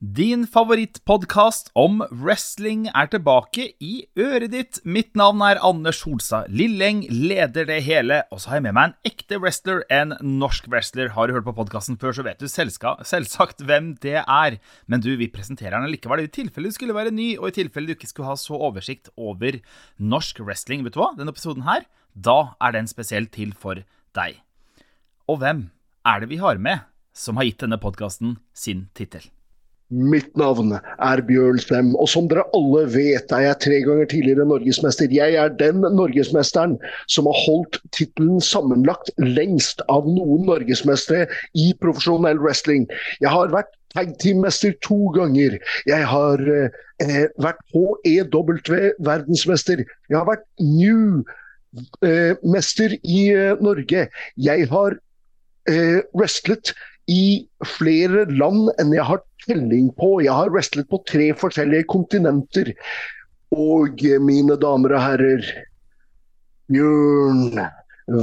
Din favorittpodkast om wrestling er tilbake i øret ditt. Mitt navn er Anders Holstad Lilleng, leder det hele. Og så har jeg med meg en ekte wrestler, en norsk wrestler. Har du hørt på podkasten før, så vet du selvsagt hvem det er. Men du, vi presenterer den likevel, i tilfelle du skulle være ny, og i tilfelle du ikke skulle ha så oversikt over norsk wrestling. Vet du hva? Denne episoden her, da er den spesielt til for deg. Og hvem er det vi har med som har gitt denne podkasten sin tittel? Mitt navn er Bjørn Sem, og som dere alle vet er jeg tre ganger tidligere norgesmester. Jeg er den norgesmesteren som har holdt tittelen sammenlagt lengst av noen norgesmestere i profesjonell wrestling. Jeg har vært tagteammester to ganger. Jeg har eh, vært HEW-verdensmester. Jeg har vært new-mester eh, i eh, Norge. Jeg har eh, wrestlet i flere land enn jeg har telling på. Jeg har wrestlet på tre forskjellige kontinenter. Og mine damer og herrer, Bjørn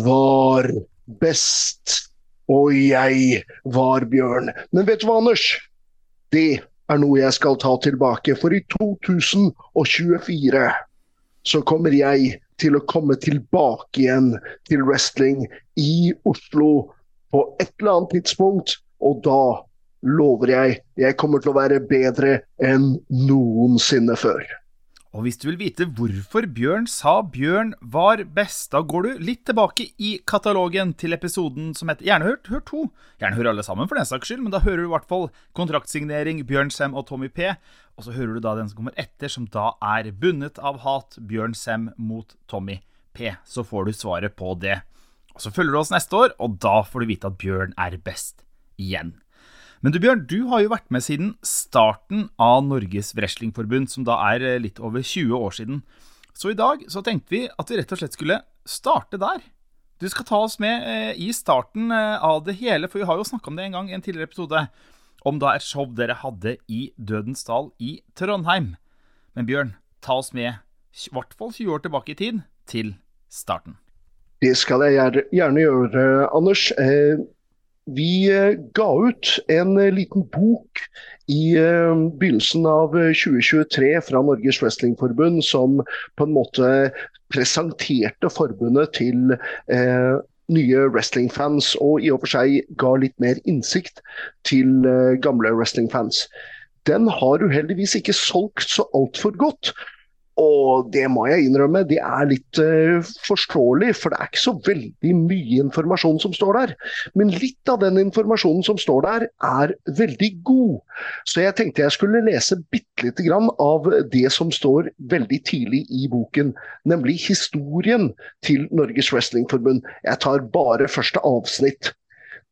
var best. Og jeg var Bjørn. Men vet du hva, Anders? Det er noe jeg skal ta tilbake. For i 2024 så kommer jeg til å komme tilbake igjen til wrestling i Oslo på et eller annet tidspunkt. Og da lover jeg jeg kommer til å være bedre enn noensinne før. Og hvis du vil vite hvorfor Bjørn sa Bjørn var best, da går du litt tilbake i katalogen til episoden som heter Gjerne hørt, hør to. Gjerne hør alle sammen, for den saks skyld, men da hører du i hvert fall kontraktsignering Bjørn Sem og Tommy P. Og så hører du da den som kommer etter, som da er bundet av hat Bjørn Sem mot Tommy P. Så får du svaret på det. Og Så følger du oss neste år, og da får du vite at Bjørn er best igjen. Men du Bjørn, du har jo vært med siden starten av Norges Wrestlingforbund, som da er eh, litt over 20 år siden. Så i dag så tenkte vi at vi rett og slett skulle starte der. Du skal ta oss med eh, i starten eh, av det hele, for vi har jo snakka om det en gang i en tidligere episode. Om da et show dere hadde i Dødens dal i Trondheim. Men Bjørn, ta oss med i hvert fall 20 år tilbake i tid, til starten. Det skal jeg gjerne gjøre, Anders. Vi eh, ga ut en eh, liten bok i eh, begynnelsen av 2023 fra Norges Wrestlingforbund som på en måte presenterte forbundet til eh, nye wrestlingfans, og i og for seg ga litt mer innsikt til eh, gamle wrestlingfans. Den har uheldigvis ikke solgt så altfor godt. Og det må jeg innrømme, det er litt uh, forståelig, for det er ikke så veldig mye informasjon som står der. Men litt av den informasjonen som står der, er veldig god. Så jeg tenkte jeg skulle lese bitte lite grann av det som står veldig tidlig i boken. Nemlig historien til Norges Wrestlingforbund. Jeg tar bare første avsnitt.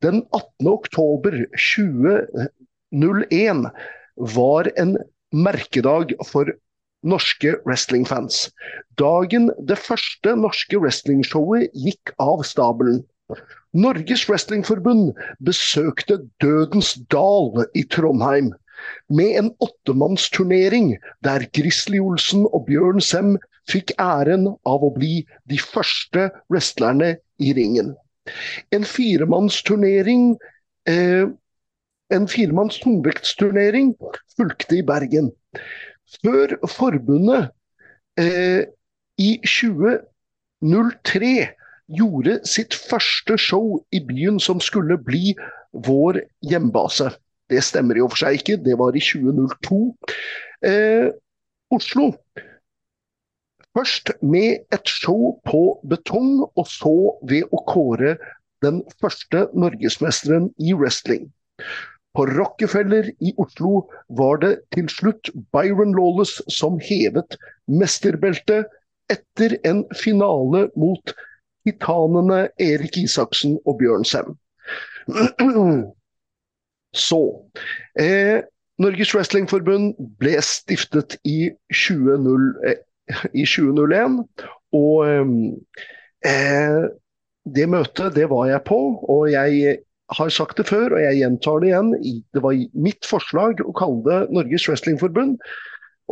Den 18. oktober 2001 var en merkedag for norske wrestlingfans. Dagen det første norske wrestlingshowet gikk av stabelen. Norges Wrestlingforbund besøkte Dødens Dal i Trondheim med en åttemannsturnering der Grizzly Olsen og Bjørn Sem fikk æren av å bli de første wrestlerne i ringen. En firemannsturnering eh, en firemanns tungvektsturnering fulgte i Bergen. Før forbundet eh, i 2003 gjorde sitt første show i byen som skulle bli vår hjembase. Det stemmer og for seg ikke, det var i 2002. Eh, Oslo. Først med et show på betong, og så ved å kåre den første norgesmesteren i wrestling. På Rockefeller i Oslo var det til slutt Byron Lawless som hevet mesterbeltet etter en finale mot titanene Erik Isaksen og Bjørn Sem. Så eh, Norges Wrestlingforbund ble stiftet i, 20, eh, i 2001. Og eh, det møtet, det var jeg på. Og jeg har sagt det før, og jeg gjentar det igjen. Det var mitt forslag å kalle det Norges Wrestlingforbund.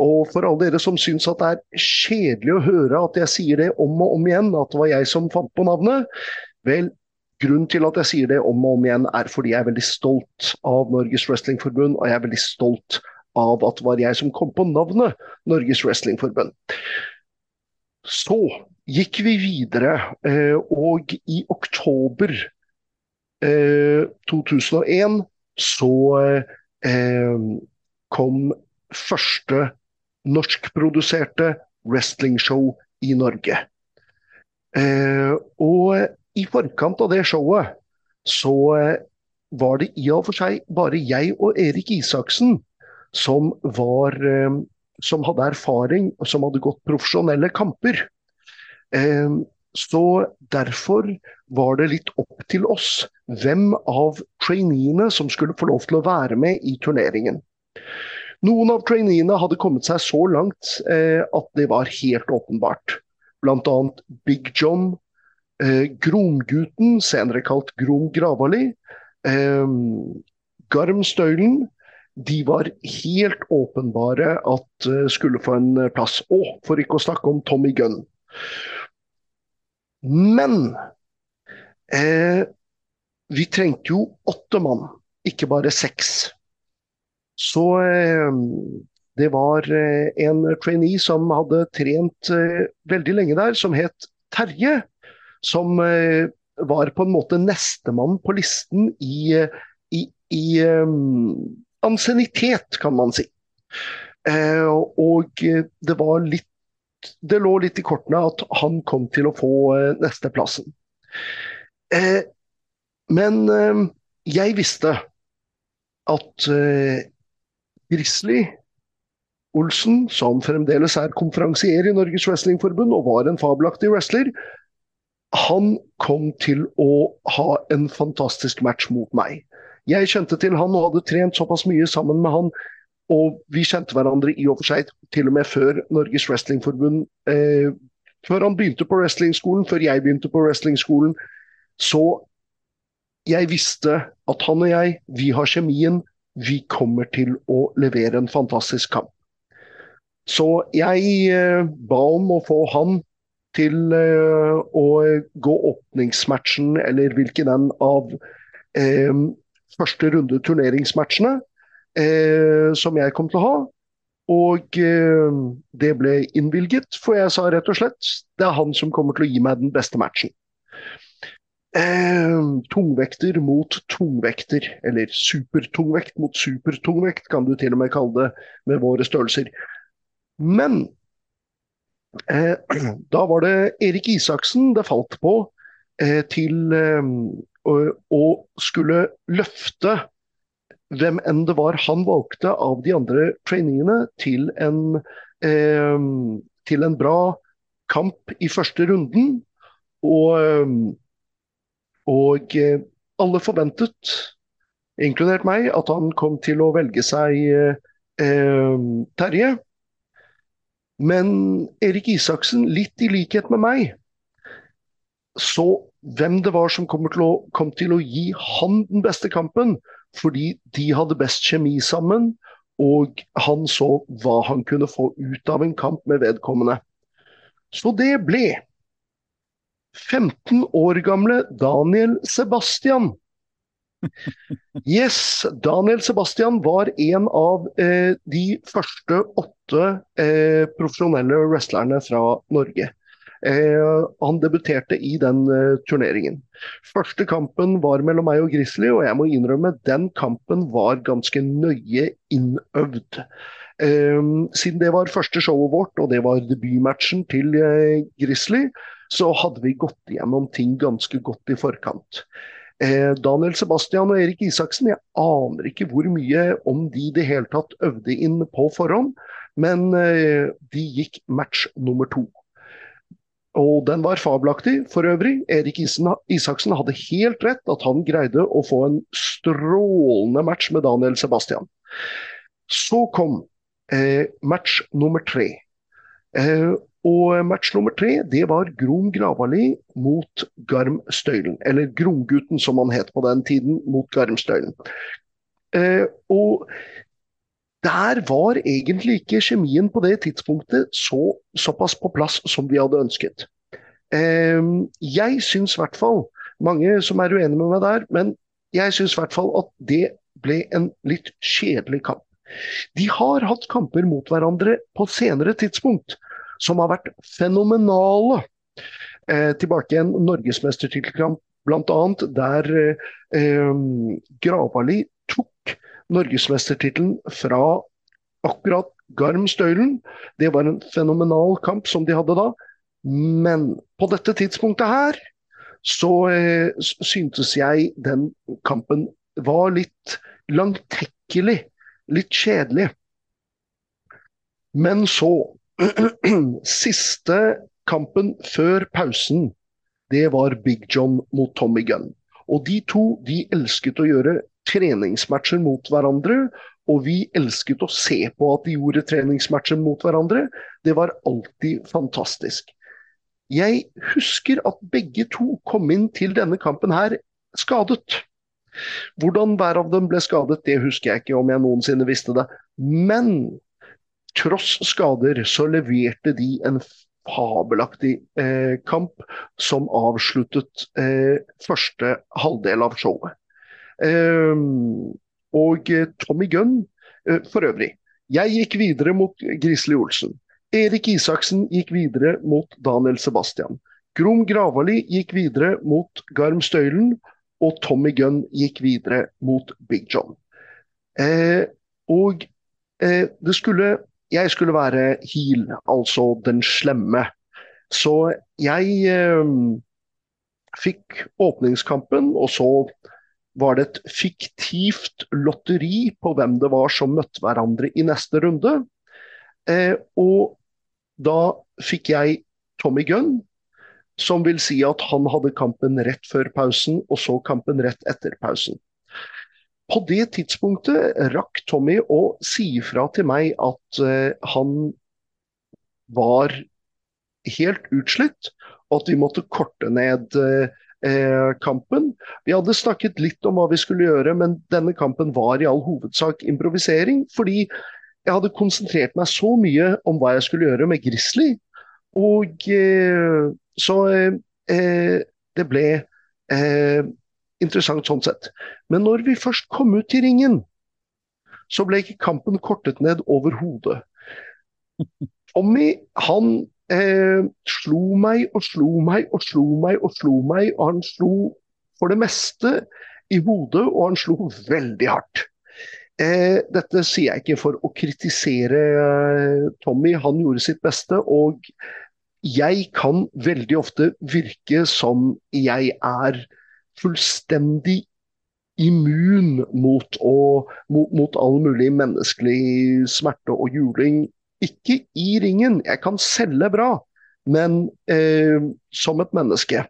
Og for alle dere som syns at det er kjedelig å høre at jeg sier det om og om igjen, at det var jeg som fant på navnet, vel, Grunnen til at jeg sier det om og om igjen, er fordi jeg er veldig stolt av Norges Wrestlingforbund, og jeg er veldig stolt av at det var jeg som kom på navnet Norges Wrestlingforbund. Så gikk vi videre, eh, og i oktober 2001 så kom første norskproduserte wrestlingshow i Norge. Og i forkant av det showet så eh, var det i og for seg bare jeg og Erik Isaksen som var eh, som hadde erfaring, og som hadde gått profesjonelle kamper. Eh, så derfor var det litt opp til oss hvem av traineene som skulle få lov til å være med i turneringen. Noen av traineene hadde kommet seg så langt at det var helt åpenbart. Bl.a. Big John, Eh, Gromgutten, senere kalt Grom Gravali, eh, Garmstøylen, de var helt åpenbare at eh, skulle få en plass. Og for ikke å snakke om Tommy Gunn. Men eh, vi trengte jo åtte mann, ikke bare seks. Så eh, det var eh, en trainee som hadde trent veldig lenge der, som het Terje som eh, var på en måte nestemann på listen i, i, i ansiennitet, kan man si. Eh, og det var litt Det lå litt i kortene at han kom til å få eh, nesteplassen. Men eh, jeg visste at eh, Grizzly Olsen, som fremdeles er konferansier i Norges Wrestlingforbund og var en fabelaktig wrestler, han kom til å ha en fantastisk match mot meg. Jeg kjente til han og hadde trent såpass mye sammen med han. Og vi kjente hverandre i og for seg til og med før Norges Wrestlingforbund eh, Før han begynte på wrestlingskolen, før jeg begynte på wrestlingskolen. Så jeg visste at han og jeg, vi har kjemien. Vi kommer til å levere en fantastisk kamp. Så jeg eh, ba om å få han til uh, å gå åpningsmatchen, eller hvilken en av eh, første runde turneringsmatchene eh, som jeg kom til å ha. Og det ble innvilget, for jeg sa rett og slett det er han som kommer til å gi meg den beste matchen. Tungvekter mot tungvekter, eller supertungvekt mot supertungvekt, kan du til og med kalle det med våre størrelser. Men Eh, da var det Erik Isaksen det falt på eh, til eh, å skulle løfte hvem enn det var han valgte av de andre trainingene til en, til en bra kamp i første runden. Og, og alle forventet, inkludert meg, at han kom til å velge seg Terje. Men Erik Isaksen, litt i likhet med meg, så hvem det var som kom til, å, kom til å gi han den beste kampen. Fordi de hadde best kjemi sammen, og han så hva han kunne få ut av en kamp med vedkommende. Så det ble 15 år gamle Daniel Sebastian Yes, Daniel Sebastian var en av eh, de første åtte eh, profesjonelle wrestlerne fra Norge. Eh, han debuterte i den eh, turneringen. Første kampen var mellom meg og Grizzly, og jeg må innrømme den kampen var ganske nøye innøvd. Eh, siden det var første showet vårt, og det var debutmatchen til eh, Grizzly, så hadde vi gått igjennom ting ganske godt i forkant. Eh, Daniel Sebastian og Erik Isaksen, jeg aner ikke hvor mye om de i det hele tatt øvde inn på forhånd, men eh, de gikk match nummer to. Og den var fabelaktig for øvrig. Erik Isaksen hadde helt rett at han greide å få en strålende match med Daniel Sebastian. Så kom eh, match nummer tre. Eh, og match nummer tre det var Grom Gravali mot Garm Støylen. Eller Gromgutten, som han het på den tiden, mot Garm Støylen. Eh, og der var egentlig ikke kjemien på det tidspunktet så, såpass på plass som vi hadde ønsket. Eh, jeg syns i hvert fall mange som er uenige med meg der, men jeg syns i hvert fall at det ble en litt kjedelig kamp. De har hatt kamper mot hverandre på senere tidspunkt som har vært fenomenale. Eh, tilbake igjen norgesmestertittelkamp, bl.a. der eh, Gravali tok norgesmestertittelen fra akkurat Garm Støylen. Det var en fenomenal kamp som de hadde da. Men på dette tidspunktet her så eh, syntes jeg den kampen var litt langtekkelig. Litt kjedelig. Men så Siste kampen før pausen, det var Big John mot Tommy Gunn. Og de to de elsket å gjøre treningsmatcher mot hverandre. Og vi elsket å se på at de gjorde treningsmatcher mot hverandre. Det var alltid fantastisk. Jeg husker at begge to kom inn til denne kampen her skadet. Hvordan hver av dem ble skadet, det husker jeg ikke om jeg noensinne visste det. Men tross skader så leverte de en fabelaktig eh, kamp som avsluttet eh, første halvdel av showet. Eh, og Tommy Gunn eh, for øvrig. Jeg gikk videre mot Grisli Olsen. Erik Isaksen gikk videre mot Daniel Sebastian. Grom Gravali gikk videre mot Garm Støylen, og Tommy Gunn gikk videre mot Big John. Eh, og eh, det skulle jeg skulle være heal, altså den slemme. Så jeg eh, fikk åpningskampen, og så var det et fiktivt lotteri på hvem det var som møtte hverandre i neste runde. Eh, og da fikk jeg Tommy Gunn, som vil si at han hadde kampen rett før pausen, og så kampen rett etter pausen. På det tidspunktet rakk Tommy å si fra til meg at uh, han var helt utslitt, og at vi måtte korte ned uh, kampen. Vi hadde snakket litt om hva vi skulle gjøre, men denne kampen var i all hovedsak improvisering. Fordi jeg hadde konsentrert meg så mye om hva jeg skulle gjøre med Grizzly. Og så så det ble interessant sånn sett. Men når vi først kom ut i ringen, så ble ikke kampen kortet ned overhodet. Tommy, han eh, slo meg og slo meg og slo meg og slo meg, og han slo for det meste i hodet, og han slo veldig hardt. Eh, dette sier jeg ikke for å kritisere eh, Tommy, han gjorde sitt beste. Og jeg kan veldig ofte virke som jeg er fullstendig immun mot, å, mot, mot, all mulig menneskelig smerte og juling. Ikke i ringen, jeg kan selge bra, men eh, som et menneske.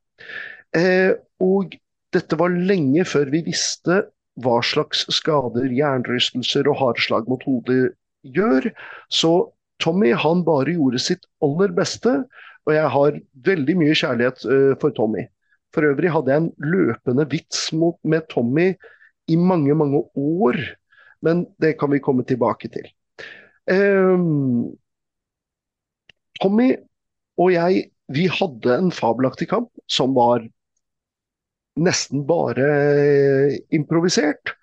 Eh, og dette var lenge før vi visste hva slags skader jernrystelser og hardslag mot hodet gjør. Så Tommy han bare gjorde sitt aller beste, og jeg har veldig mye kjærlighet uh, for Tommy. For øvrig hadde jeg en løpende vits mot, med Tommy i mange, mange år. Men det kan vi komme tilbake til. Um, Tommy og jeg, vi hadde en fabelaktig kamp som var nesten bare eh, improvisert.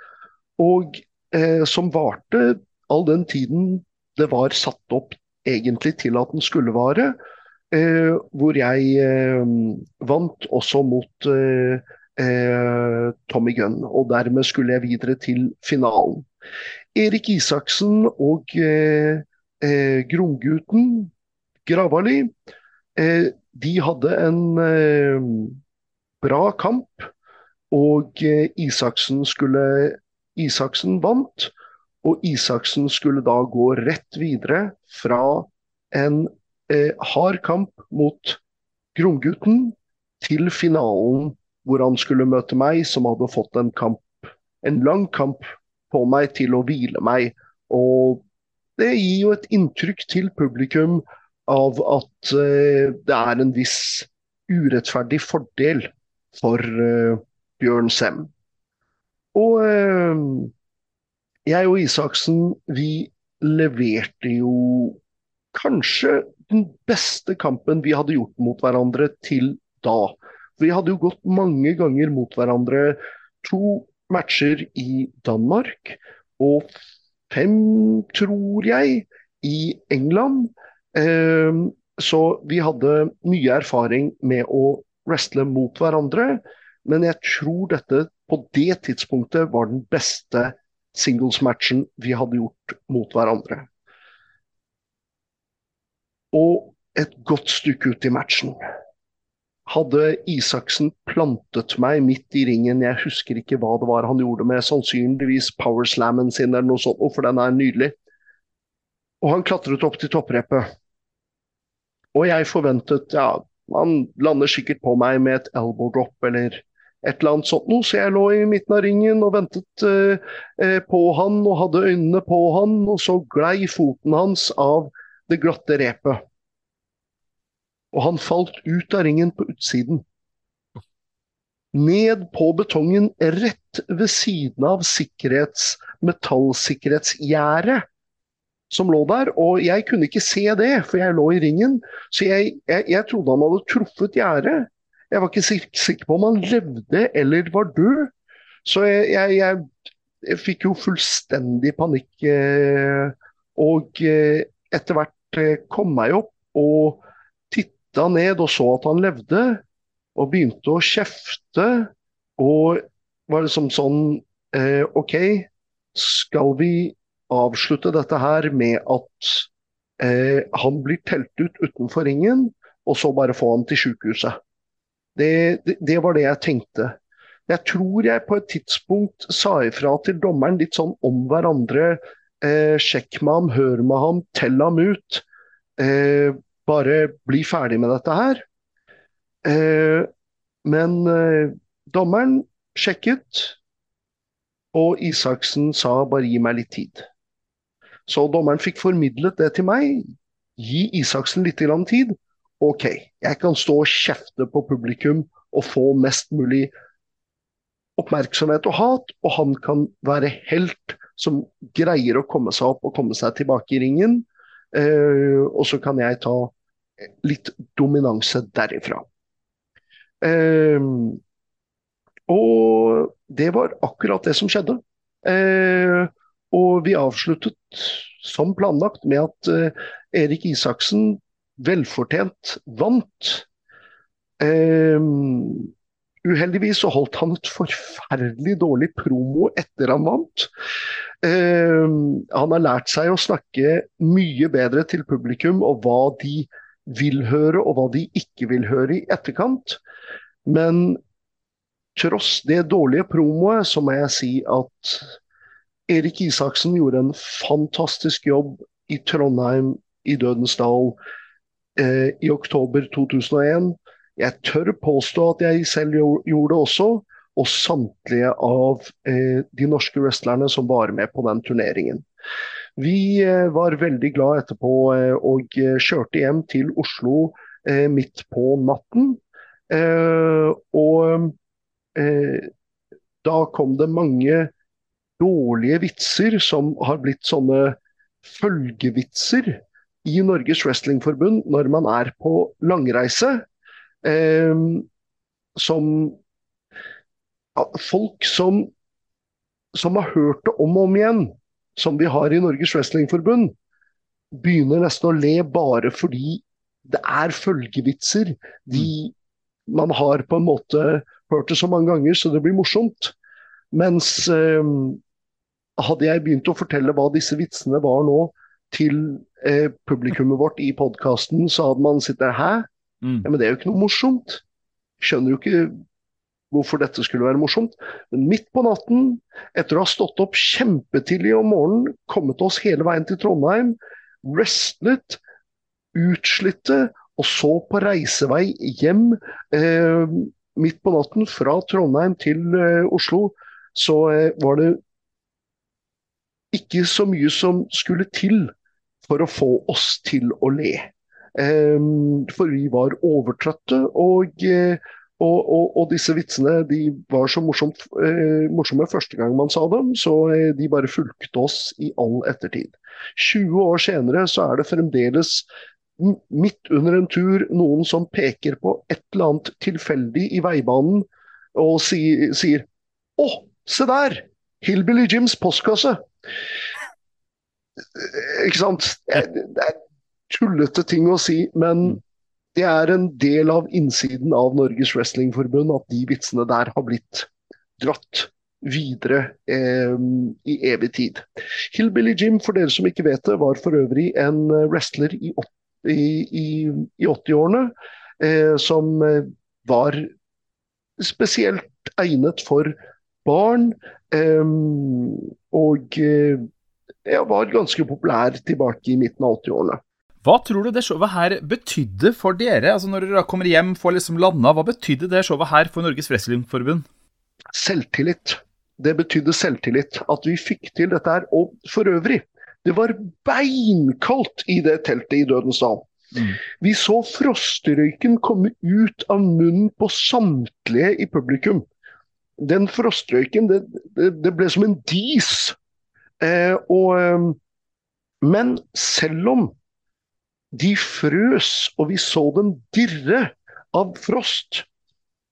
Og eh, som varte all den tiden det var satt opp egentlig til at den skulle vare. Eh, hvor jeg eh, vant også mot eh, Tommy Gunn. Og dermed skulle jeg videre til finalen. Erik Isaksen og Gromgutten Gravali de hadde en bra kamp. Og Isaksen, skulle, Isaksen vant. Og Isaksen skulle da gå rett videre fra en eh, hard kamp mot Gromgutten til finalen, hvor han skulle møte meg, som hadde fått en kamp, en lang kamp på meg til å hvile meg. Og det gir jo et inntrykk til publikum av at eh, det er en viss urettferdig fordel for eh, Bjørn Sem. Og eh, jeg og Isaksen, vi leverte jo kanskje den beste kampen vi hadde gjort mot hverandre til da. Vi hadde jo gått mange ganger mot hverandre. To matcher i Danmark og fem, tror jeg, i England. Eh, så vi hadde mye erfaring med å wrestle mot hverandre. Men jeg tror dette på det tidspunktet var den beste singles-matchen vi hadde gjort mot hverandre. Og et godt stykke ut i matchen hadde Isaksen plantet meg midt i ringen. Jeg husker ikke hva det var han gjorde med sannsynligvis powerslammen sin eller noe sånt, for den er nydelig. Og han klatret opp til topprepet. Og jeg forventet ja, han lander sikkert på meg med et elbow drop eller et eller annet sånt noe. Så jeg lå i midten av ringen og ventet eh, på han og hadde øynene på han, og så glei foten hans av det glatte repet og han falt ut av ringen på utsiden. Ned på betongen rett ved siden av sikkerhets, metallsikkerhetsgjerdet som lå der. Og jeg kunne ikke se det, for jeg lå i ringen. Så jeg, jeg, jeg trodde han hadde truffet gjerdet. Jeg var ikke sikker på om han levde eller var død. Så jeg, jeg fikk jo fullstendig panikk. Eh, og eh, etter hvert kom meg opp og titta ned og så at han levde, og begynte å kjefte. Og var liksom sånn eh, OK, skal vi avslutte dette her med at eh, han blir telt ut utenfor ringen, og så bare få han til sykehuset? Det, det, det, var det jeg tenkte. Jeg tror jeg på et tidspunkt sa ifra til dommeren litt sånn om hverandre. Eh, sjekk med ham, hør med ham, tell ham ut. Eh, bare bli ferdig med dette her. Eh, men eh, dommeren sjekket, og Isaksen sa bare gi meg litt tid. Så dommeren fikk formidlet det til meg. Gi Isaksen litt tid. OK, jeg kan stå og kjefte på publikum og få mest mulig oppmerksomhet og hat, og han kan være helt som greier å komme seg opp og komme seg tilbake i ringen. Eh, og så kan jeg ta litt dominanse derifra. Eh, og det var akkurat det som skjedde. Eh, og vi avsluttet som planlagt med at uh, Erik Isaksen velfortjent vant. Uheldigvis så holdt han et forferdelig dårlig promo etter han vant. han har lært seg å snakke mye bedre til publikum og hva de vil høre, og hva de ikke vil høre i etterkant. Men tross det dårlige promoet, så må jeg si at Erik Isaksen gjorde en fantastisk jobb i Trondheim, i Dødens Dal, eh, i oktober 2001. Jeg tør påstå at jeg selv gjorde det også, og samtlige av eh, de norske wrestlerne som var med på den turneringen. Vi eh, var veldig glad etterpå eh, og eh, kjørte hjem til Oslo midt på natten. Og da kom det mange dårlige vitser som har blitt sånne følgevitser i Norges Wrestlingforbund når man er på langreise. Som folk som, som har hørt det om og om igjen som vi har i Norges Wrestlingforbund, begynner nesten å le bare fordi det er følgevitser. De, man har på en måte hørt det så mange ganger så det blir morsomt. Mens eh, hadde jeg begynt å fortelle hva disse vitsene var nå til eh, publikummet vårt i podkasten, så hadde man sittet Hæ? Mm. Ja, men det er jo ikke noe morsomt. Skjønner jo ikke hvorfor dette skulle være morsomt. Men midt på natten, etter å ha stått opp kjempetidlig om morgenen, kommet oss hele veien til Trondheim, wrestlet, utslitte, og så på reisevei hjem eh, midt på natten fra Trondheim til eh, Oslo, så eh, var det ikke så mye som skulle til for å få oss til å le. Eh, for vi var overtrøtte, og eh, og, og, og, disse vitsene de var så morsomt, eh, morsomme første gang man sa dem, så eh, de bare fulgte oss i all ettertid. 20 år senere så er det fremdeles midt under en tur noen som peker på et eller annet tilfeldig i veibanen og si, sier 'Å, se der! Hillbilly Jims postkasse'. Ikke sant? Det er tullete ting å si, men mm. det er en del av innsiden av Norges Wrestlingforbund at de vitsene der har blitt dratt videre eh, i evig tid. Hillbilly Jim, for dere som ikke vet det, var for øvrig en wrestler i, i, i, i 80-årene eh, som eh, var spesielt egnet for barn. Eh, og eh, var ganske populær tilbake i midten av 80-årene. Hva tror du det showet her betydde for dere? Altså Når dere kommer hjem, får liksom landa, hva betydde det showet her for Norges Wrestlingforbund? Selvtillit. Det betydde selvtillit. At vi fikk til dette her. Og for øvrig, det var beinkaldt i det teltet i Dødens dal. Mm. Vi så frostrøyken komme ut av munnen på samtlige i publikum. Den frostrøyken, det, det, det ble som en dis Eh, og, eh, men selv om de frøs, og vi så dem dirre av frost,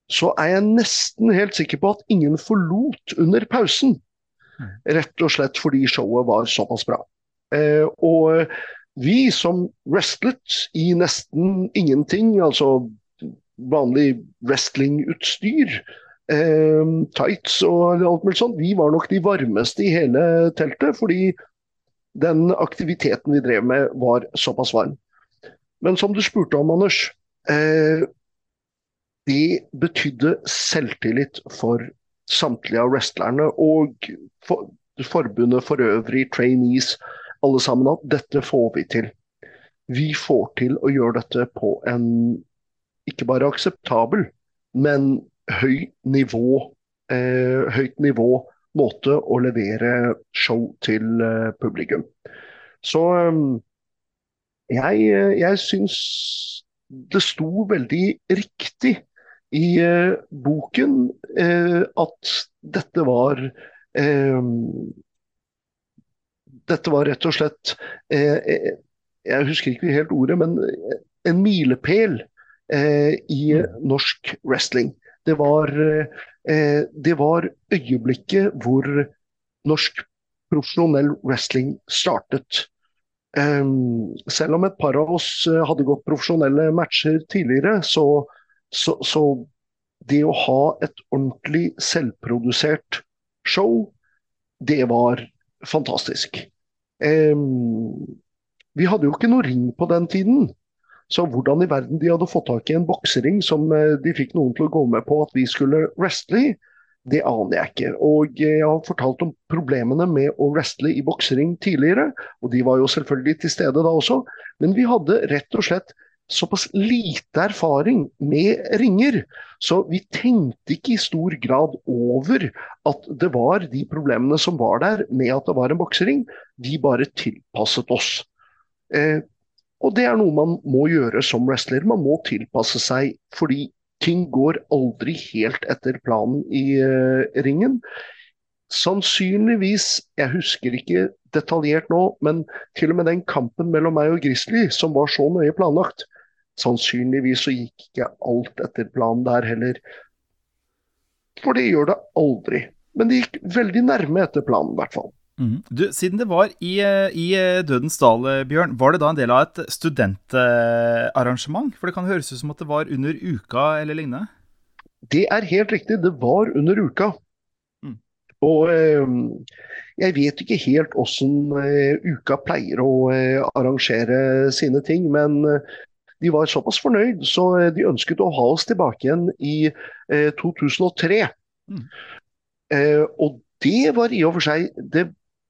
så er jeg nesten helt sikker på at ingen forlot under pausen. Mm. Rett og slett fordi showet var såpass bra. Eh, og vi som wrestlet i nesten ingenting, altså vanlig wrestlingutstyr, eh, tights og alt mulig sånt, vi var nok de varmeste i hele teltet. Fordi den aktiviteten vi drev med var såpass varm. Men som du spurte om, Anders. Eh, det betydde selvtillit for samtlige av wrestlerne og for, forbundet for øvrig, trainees, alle sammen, at dette får vi til. Vi får til å gjøre dette på en ikke bare akseptabel, men høy nivå, eh, høyt nivå måte å levere show til eh, publikum. Så eh, jeg, jeg syns det sto veldig riktig i eh, boken eh, at dette var eh, Dette var rett og slett Jeg husker ikke helt ordet, men en milepæl i mm. norsk wrestling. Det var, eh, det var øyeblikket hvor norsk profesjonell wrestling startet. Um, selv om et par av oss eh, hadde gått profesjonelle matcher tidligere, så, så, så det å ha et ordentlig selvprodusert show, det var fantastisk. Um, vi hadde jo ikke noe ring på den tiden. Så hvordan i verden de hadde fått tak i en boksering som eh, de fikk noen til å gå med på at vi skulle wrestle i, det aner jeg ikke. Og jeg har fortalt om problemene med å wrestle i boksering tidligere, og de var jo selvfølgelig til stede da også. Men vi hadde rett og slett såpass lite erfaring med ringer, så vi tenkte ikke i stor grad over at det var de problemene som var der med at det var en boksering. Vi bare tilpasset oss. Eh, og det er noe man må gjøre som wrestler. Man må tilpasse seg, fordi ting går aldri helt etter planen i uh, ringen. Sannsynligvis, jeg husker ikke detaljert nå, men til og med den kampen mellom meg og Grizzly, som var så nøye planlagt, sannsynligvis så gikk ikke alt etter planen der heller. For det gjør det aldri. Men det gikk veldig nærme etter planen, i hvert fall. Mm. Du, siden det var i, eh, i, eh, Dødens dal, eh, Bjørn, var det da en del av et studentarrangement? For det kan høres ut som at det var under uka eller lignende? Det er helt riktig, det var under uka. Mm. Og eh, jeg vet ikke helt åssen eh, uka pleier å eh, arrangere sine ting, men de var såpass fornøyd, så de ønsket å ha oss tilbake igjen i 2003. Mm. og det var i og for seg det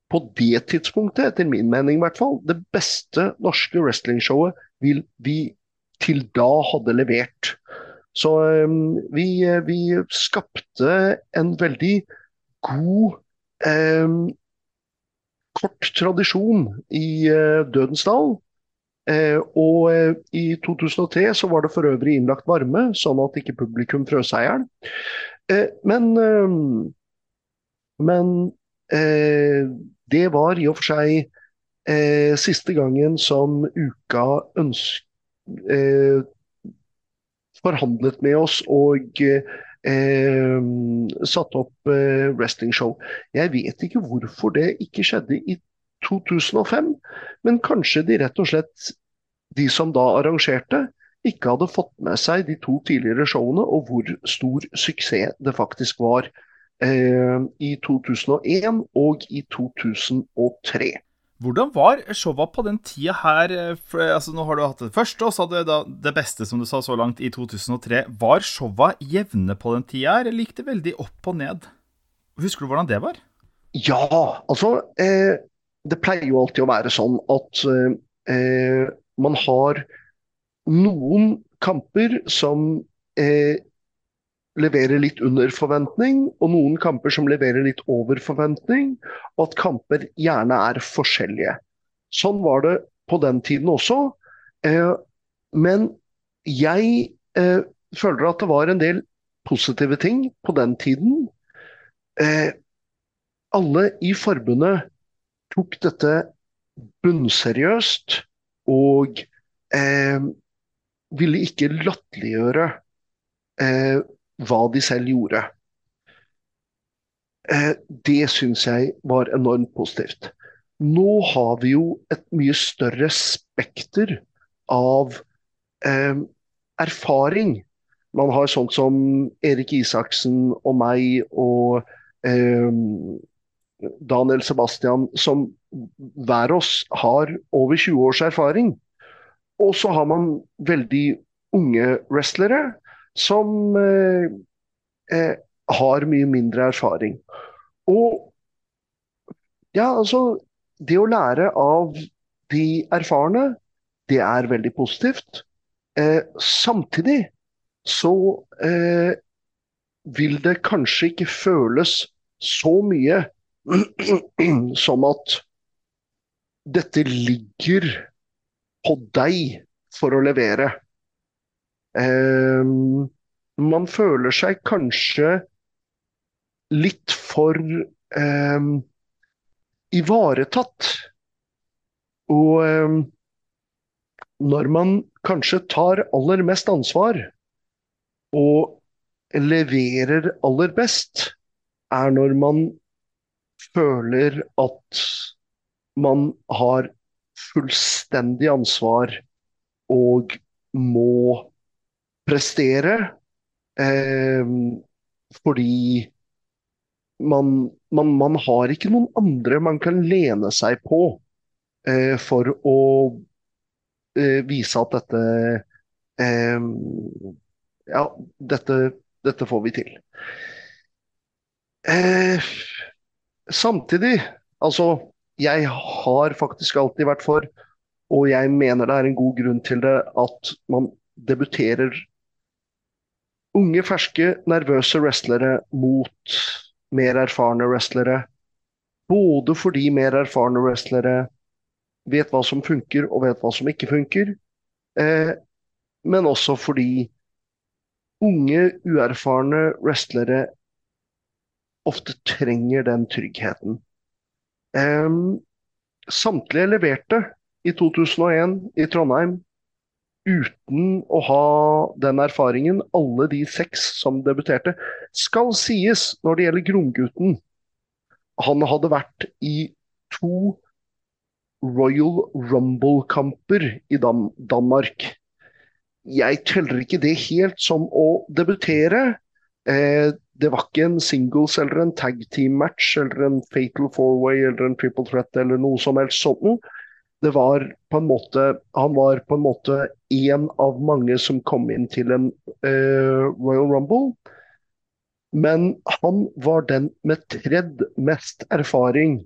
på det tidspunktet, etter min mening i hvert fall, det beste norske wrestlingshowet vi, til da hadde levert. Så um, vi, vi, skapte en veldig god um, kort tradisjon i uh, Dødens dal. Uh, og uh, i 2003 så var det for øvrig innlagt varme, sånn at ikke publikum frøs seg i hjel. men men det var i og for seg eh, siste gangen som uka ønsk, eh, forhandlet med oss og eh, satte opp eh, wrestlingshow. Jeg vet ikke hvorfor det ikke skjedde i 2005, men kanskje de rett og slett, de som da arrangerte, ikke hadde fått med seg de to tidligere showene og hvor stor suksess det faktisk var eh, i 2001 og i 2003. Hvordan var showa på den tida her? For, altså, nå har du hatt det første, og så hadde du det beste, som du sa, så langt, i 2003. Var showa jevne på den tida her, eller gikk det veldig opp og ned? Husker du hvordan det var? Ja, altså eh, Det pleier jo alltid å være sånn at eh, man har noen kamper som eh, leverer litt under forventning, og noen kamper som leverer litt over forventning, og at kamper gjerne er forskjellige. Sånn var det på den tiden også. Eh, men jeg eh, føler at det var en del positive ting på den tiden. Eh, alle i forbundet tok dette bunnseriøst og ville ikke latterliggjøre hva de selv gjorde. Eh, det syns jeg var enormt positivt. Nå har vi jo et mye større spekter av eh, erfaring. Man har sånt som Erik Isaksen og meg og eh, Daniel Sebastian, som hver oss har over 20 års erfaring. Og så har man veldig unge wrestlere som eh, eh, har mye mindre erfaring. Og ja, altså Det å lære av de erfarne, det er veldig positivt. Eh, samtidig så eh, vil det kanskje ikke føles så mye som at dette ligger på deg for å levere. Um, man føler seg kanskje litt for um, ivaretatt. Og um, når man kanskje tar aller mest ansvar og leverer aller best, er når man føler at man har fullstendig ansvar og må prestere. Eh, fordi man, man, man, har ikke noen andre man kan lene seg på eh, for å eh, vise at dette eh, Ja, dette, dette, får vi til. Eh, samtidig, altså Jeg har faktisk alltid vært for, og jeg mener det er en god grunn til det, at man debuterer unge, ferske, nervøse wrestlere mot mer erfarne wrestlere. Både fordi mer erfarne wrestlere vet hva som funker og vet hva som ikke funker, eh, men også fordi unge, uerfarne wrestlere ofte trenger den tryggheten. Eh, samtlige leverte i 2001 i Trondheim uten å ha den erfaringen, alle de seks som debuterte, skal sies når det gjelder Gromgutten. Han hadde vært i to Royal Rumble-kamper i Dan Danmark. Jeg teller ikke det helt som å debutere. Eh, det var ikke en singles eller en tag team-match eller en fatal four-way eller en triple threat eller noe som helst sånt det var på en måte Han var på en måte én av mange som kom inn til en uh, Royal Rumble. Men han var den med tredd mest erfaring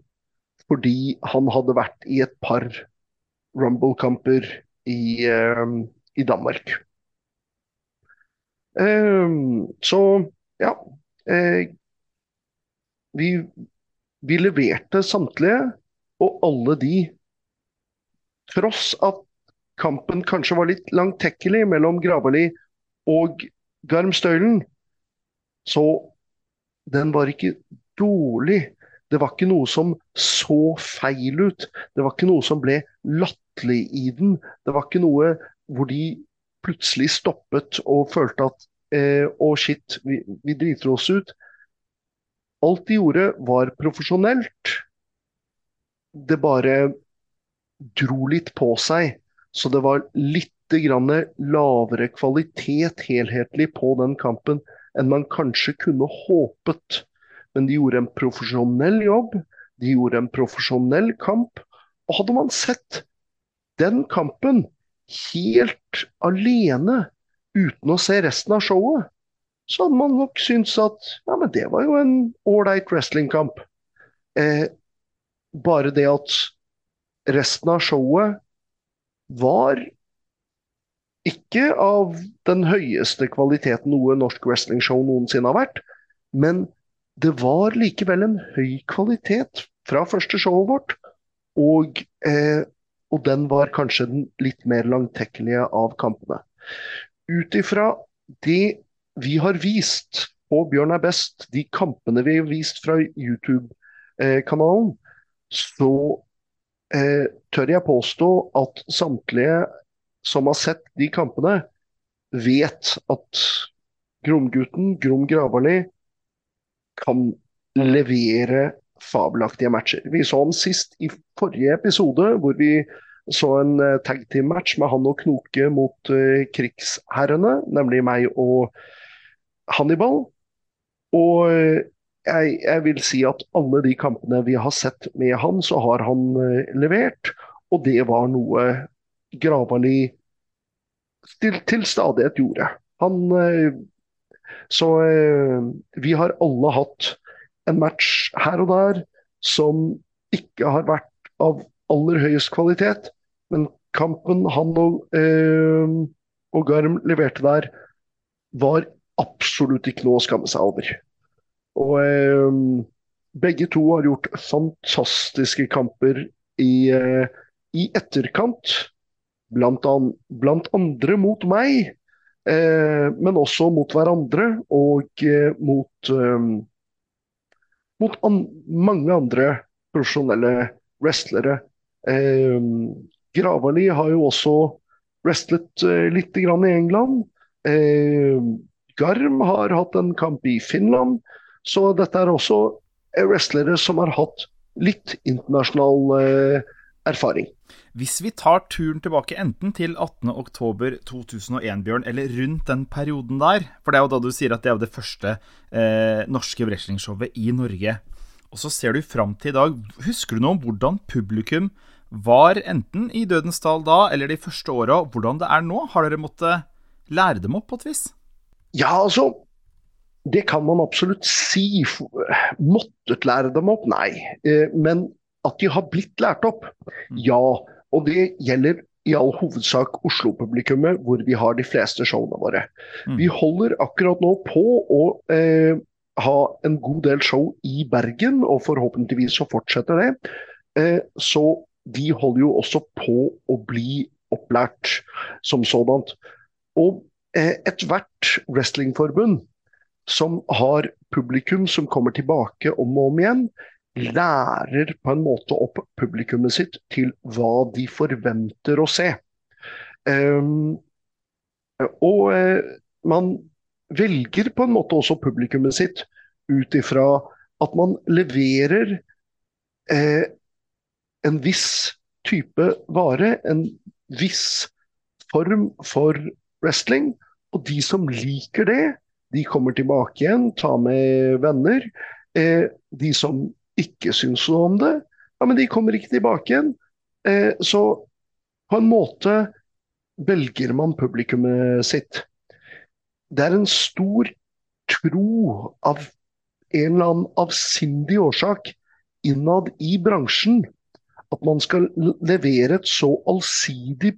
fordi han hadde vært i et par Rumble-kamper i, uh, i, Danmark. Uh, så ja. vi, vi leverte samtlige, og alle de tross at kampen kanskje var litt langtekkelig mellom Gravali og Garmstøylen, så den var ikke dårlig. Det var ikke noe som så feil ut. Det var ikke noe som ble latterlig i den. Det var ikke noe hvor de plutselig stoppet og følte at eh, å shit, vi, vi driter oss ut. Alt de gjorde var profesjonelt. Det bare dro litt på seg. Så det var litt grann lavere kvalitet helhetlig på den kampen enn man kanskje kunne håpet. Men de gjorde en profesjonell jobb, de gjorde en profesjonell kamp. Og hadde man sett den kampen helt alene, uten å se resten av showet, så hadde man nok syntes at ja, men det var jo en ålreit wrestlingkamp. Eh, bare det at resten av showet var ikke av den høyeste kvaliteten noe norsk wrestlingshow noensinne har vært, men det var likevel en høy kvalitet fra første showet vårt. Og, eh, og den var kanskje den litt mer langtekkelige av kampene. Ut ifra det vi har vist på Bjørn er best, de kampene vi har vist fra YouTube-kanalen, så eh, tør jeg påstå at samtlige som har sett de kampene, vet at Gromgutten, Grom Gravarli, kan levere fabelaktige matcher. Vi så ham sist i forrige episode, hvor vi så en uh, tag team-match med han og Knoke mot uh, krigsherrene, nemlig meg og Hannibal. Og uh, jeg, jeg, vil si at alle de kampene vi har sett med han, så har han levert. Og det var noe Gravali til, til stadighet gjorde. Han eh, Så eh, vi har alle hatt en match her og der som ikke har vært av aller høyest kvalitet, men kampen han og, eh, og Garm leverte der, var absolutt ikke noe å skamme seg over. Og eh, begge to har gjort fantastiske kamper i, eh, i etterkant blant, an, blant andre mot meg, eh, men også mot hverandre og eh, mot, eh, mot an, mange andre profesjonelle wrestlere. Eh, Gravali har jo også wrestlet eh, litt i England. Eh, Garm har hatt en kamp i Finland. Så dette er også wrestlere som har hatt litt internasjonal eh, erfaring. Hvis vi tar turen tilbake enten til 18.10.2001, Bjørn, eller rundt den perioden der For det er jo da du sier at det er det første eh, norske wrestlingshowet i Norge. Og så ser du fram til i dag. Husker du noe om hvordan publikum var enten i Dødens dal da, eller de første åra, hvordan det er nå? Har dere måttet lære dem opp på et vis? Ja, altså Det kan man absolutt si. Måttet lære dem opp? Nei. Eh, men at de har blitt lært opp. Mm. Ja, og det gjelder i all hovedsak Oslo-publikummet, hvor vi har de fleste showene våre. Mm. Vi holder akkurat nå på å eh, ha en god del show i Bergen, og forhåpentligvis så fortsetter det. Eh, så de holder jo også på å bli opplært som sådant. Og eh, ethvert wrestlingforbund som har publikum som kommer tilbake om og om igjen, lærer på en måte opp publikummet sitt til hva de forventer å se. Um, og uh, man velger på en måte også publikummet sitt ut ifra at man leverer uh, en viss type vare, en viss form for wrestling. Og de som liker det, de kommer tilbake igjen, tar med venner. Eh, de som ikke syns noe om det, ja, men de kommer ikke tilbake igjen. Eh, så på en måte velger man publikummet sitt. Det er en stor tro av en eller annen avsindig årsak innad i bransjen at man skal levere et så allsidig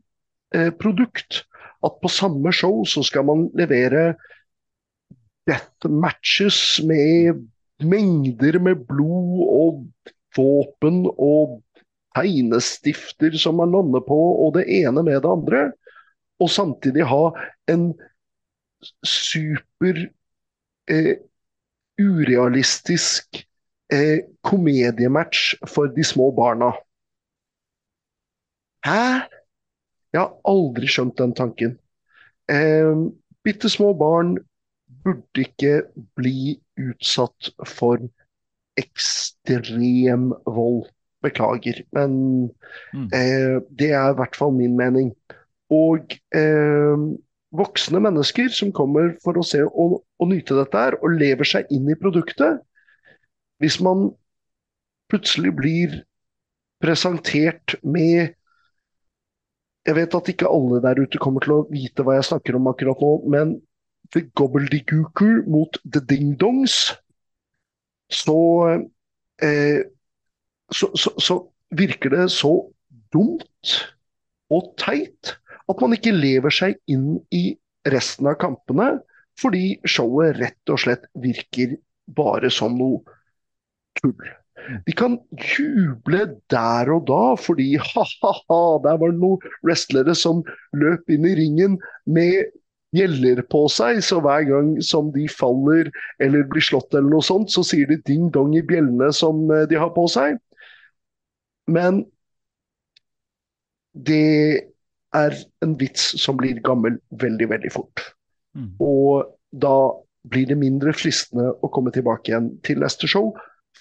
eh, produkt at på samme show så skal man levere death matches med mengder med blod og våpen og tegnestifter som man lander på, og det ene med det andre. Og samtidig ha en super eh, urealistisk eh, komediematch for de små barna. Hæ? Jeg har aldri skjønt den tanken. Eh, Bitte små barn burde ikke bli utsatt for ekstrem vold. Beklager, men Mm. eh, det er i hvert fall min mening. Og eh, voksne mennesker som kommer for å se og, og nyte dette her, og lever seg inn i produktet Hvis man plutselig blir presentert med Jeg vet at ikke alle der ute kommer til å vite hva jeg snakker om akkurat nå, men The Gobbledygooker mot The Ding-Dongs, så, eh, så, så, så virker det så dumt og teit at man ikke lever seg inn i resten av kampene, fordi showet rett og slett virker bare som noe tull. De kan juble der og da fordi ha-ha-ha, der var det noen wrestlere som løp inn i ringen med gjeller på seg, så hver gang som de faller eller blir slått eller noe sånt, så sier de ding-dong i bjellene som eh, de har på seg. Men det er en vits som blir gammel veldig, veldig fort. Mm. Og da blir det mindre fristende å komme tilbake igjen til neste show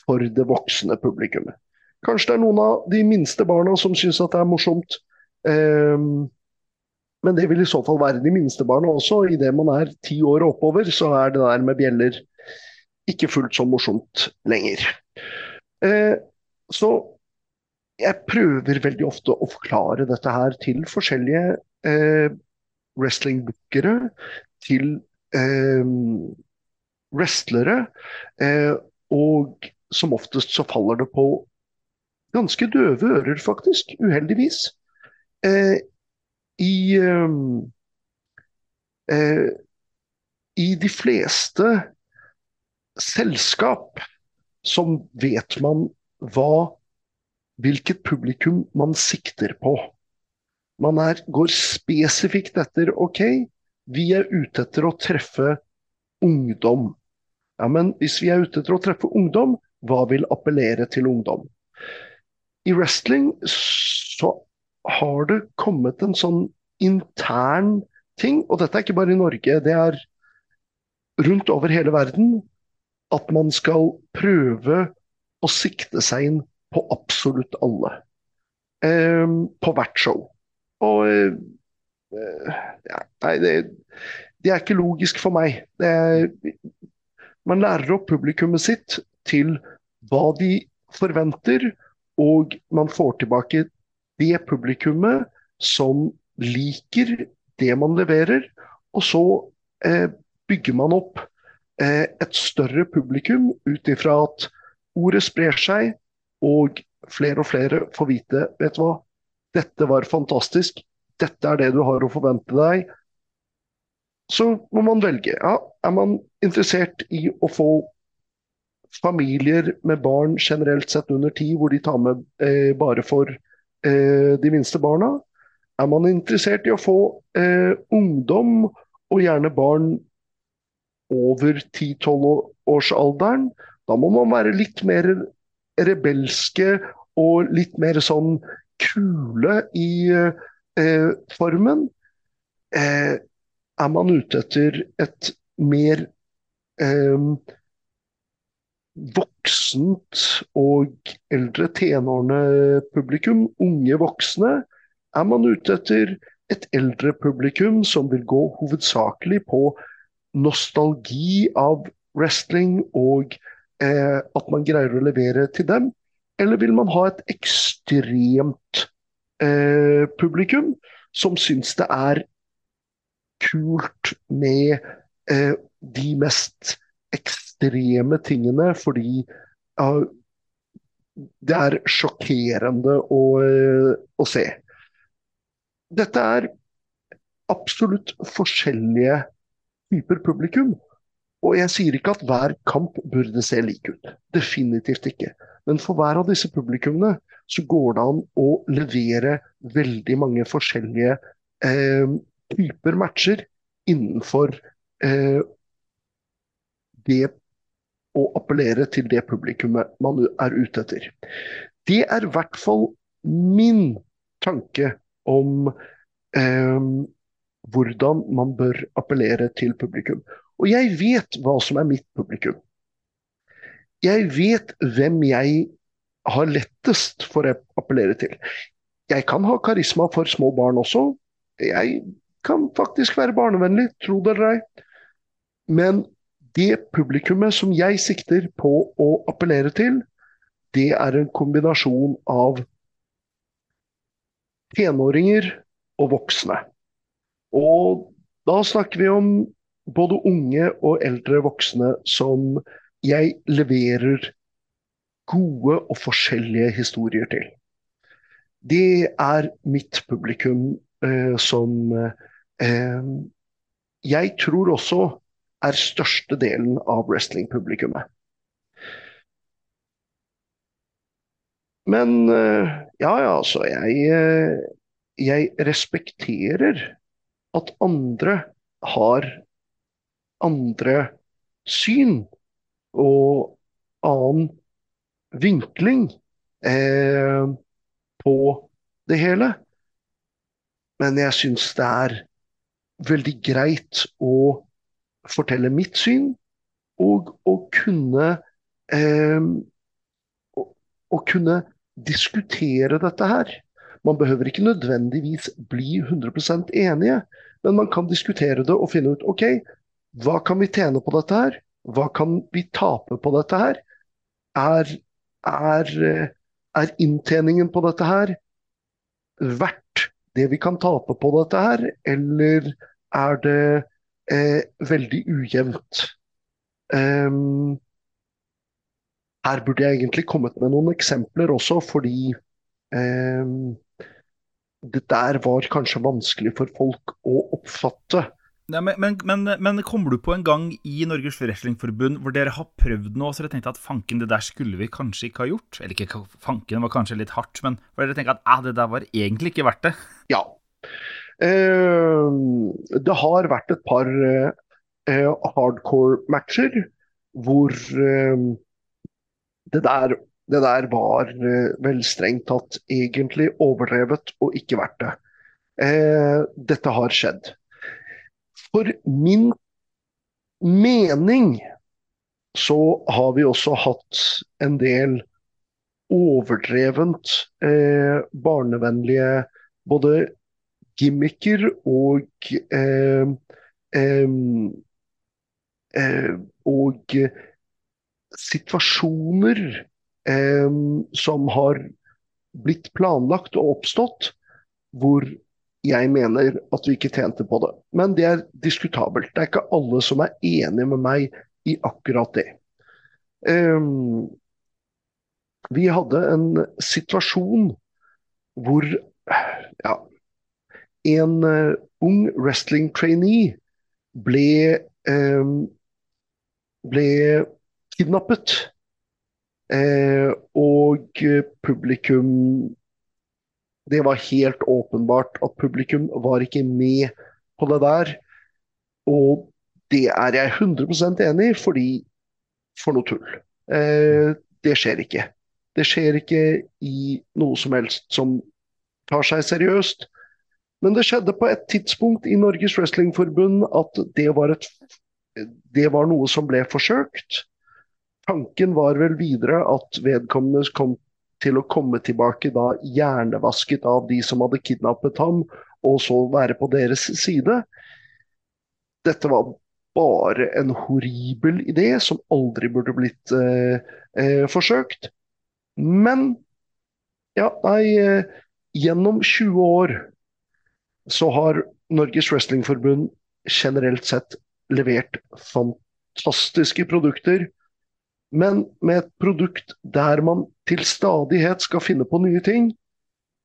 for det voksne publikummet. Kanskje det er noen av de minste barna som syns at det er morsomt. Ehm, men det vil i så fall være de minste barna også. Idet man er ti år og oppover, så er det der med bjeller ikke fullt så morsomt lenger. Eh, så jeg prøver veldig ofte å forklare dette her til forskjellige eh, wrestlingbookere, til eh, wrestlere. Eh, og som oftest så faller det på ganske døve ører, faktisk. Uheldigvis. Eh, i, eh, eh, I de fleste selskap som vet man hva hvilket publikum man sikter på. Man er, går spesifikt etter OK, vi er ute etter å treffe ungdom. Ja, men hvis vi er ute etter å treffe ungdom, hva vil appellere til ungdom? I wrestling så har det kommet en sånn intern ting, og dette er ikke bare i Norge, det er rundt over hele verden, at man skal prøve å sikte seg inn på absolutt alle. Eh, på hvert show. Og eh, ja, Nei, det, det, er ikke logisk for meg. Er, man lærer opp publikummet sitt til hva de forventer, og man får tilbake det publikummet som liker det man leverer. Og så eh, bygger man opp eh, et større publikum ut ifra at ordet sprer seg, og flere og flere får vite vet du hva, dette var fantastisk, dette er det du har å forvente deg. Så må man velge. Ja, er man interessert i å få familier med barn generelt sett under ti, hvor de tar med eh, bare for de minste barna? Er man interessert i å få eh, ungdom, og gjerne barn over 10-12 årsalderen, da må man være litt mer rebelske og litt mer sånn kule i eh, formen. Eh, er man ute etter et mer eh, voksent og eldre tenårende publikum, unge voksne, er man ute etter et eldre publikum som vil gå hovedsakelig på nostalgi av wrestling og eh, at man greier å levere til dem? Eller vil man ha et ekstremt eh, publikum som syns det er kult med eh, de mest ekstreme tingene fordi ja, det er sjokkerende å, uh, å, se. Dette er absolutt forskjellige typer publikum. Og jeg sier ikke at hver kamp burde se lik ut. Definitivt ikke. Men for hver av disse publikummene så går det an å levere veldig mange forskjellige eh, typer matcher innenfor eh, det å appellere til det publikummet man er ute etter. Det er i hvert fall min tanke om eh, hvordan man bør appellere til publikum. Og jeg vet hva som er mitt publikum. Jeg vet hvem jeg har lettest for å appellere til. Jeg kan ha karisma for små barn også. Jeg kan faktisk være barnevennlig, tro det eller ei. Men det publikummet som jeg sikter på å appellere til, det er en kombinasjon av tenåringer og voksne. Og da snakker vi om både unge og eldre voksne som jeg leverer gode og forskjellige historier til. Det er mitt publikum eh, som eh, jeg tror også er største delen av wrestlingpublikummet. Men eh, ja, ja, altså. Jeg, eh, jeg respekterer at andre har andre syn og annen vinkling eh, på det hele. Men jeg syns det er veldig greit å fortelle mitt syn, og å kunne eh, å, å kunne diskutere dette her. Man behøver ikke nødvendigvis bli 100% enige, men man kan diskutere det og finne ut OK, hva kan vi tjene på dette her? Hva kan vi tape på dette her? Er, er, er inntjeningen på dette her verdt det vi kan tape på dette her, eller er det eh, veldig ujevnt? Um, her burde jeg egentlig kommet med noen eksempler også, fordi um, det der var kanskje vanskelig for folk å oppfatte. Ja, men, men, men, men, kommer du på en gang i Norges Wrestlingforbund hvor dere har prøvd noe, så dere tenkte at fanken, det der skulle vi kanskje ikke ha gjort? Eller ikke fanken, var kanskje litt hardt, men hvor dere tenker at ah, det der var egentlig ikke verdt det? Ja. Uh, det har vært et par uh, hardcore-matcher hvor uh, det, der, det der var vel strengt tatt egentlig overdrevet og ikke verdt det. dette har skjedd. For min mening så har vi også hatt en del overdrevent eh, barnevennlige både gimmicker og eh, eh, og situasjoner eh, som har blitt planlagt og oppstått, hvor jeg mener at vi ikke tjente på det. Men det er diskutabelt. Det er ikke alle som er enig med meg i akkurat det. Um, vi hadde en situasjon hvor ja, en uh, ung wrestling trainee ble, um, ble kidnappet. Uh, og publikum det var helt åpenbart at publikum var ikke med på det der. Og det er jeg 100 enig i, fordi for noe tull. Eh, det skjer ikke. Det skjer ikke i noe som helst som tar seg seriøst. Men det skjedde på et tidspunkt i Norges Wrestlingforbund at det var, et, det var noe som ble forsøkt. Tanken var vel videre at vedkommende kom til å komme tilbake da hjernevasket av de som hadde kidnappet ham, og så være på deres side. Dette var bare en horribel idé som aldri burde blitt eh, eh, forsøkt. Men ja, nei, eh, gjennom 20 år så har Norges Wrestlingforbund generelt sett levert fantastiske produkter men med et produkt der man til stadighet skal finne på nye ting.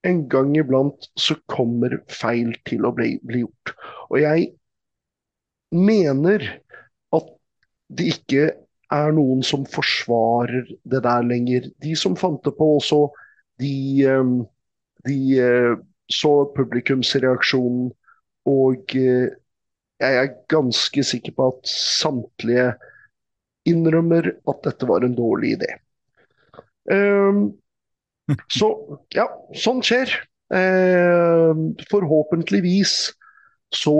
En gang iblant så kommer feil til å bli, bli gjort. Og jeg mener at det ikke er noen som forsvarer det der lenger. De som fant det på også, de, ehm, de eh, så publikumsreaksjonen, og eh, jeg er ganske sikker på at samtlige innrømmer at dette var en dårlig idé. Um, så ja, sånn skjer. Um, forhåpentligvis så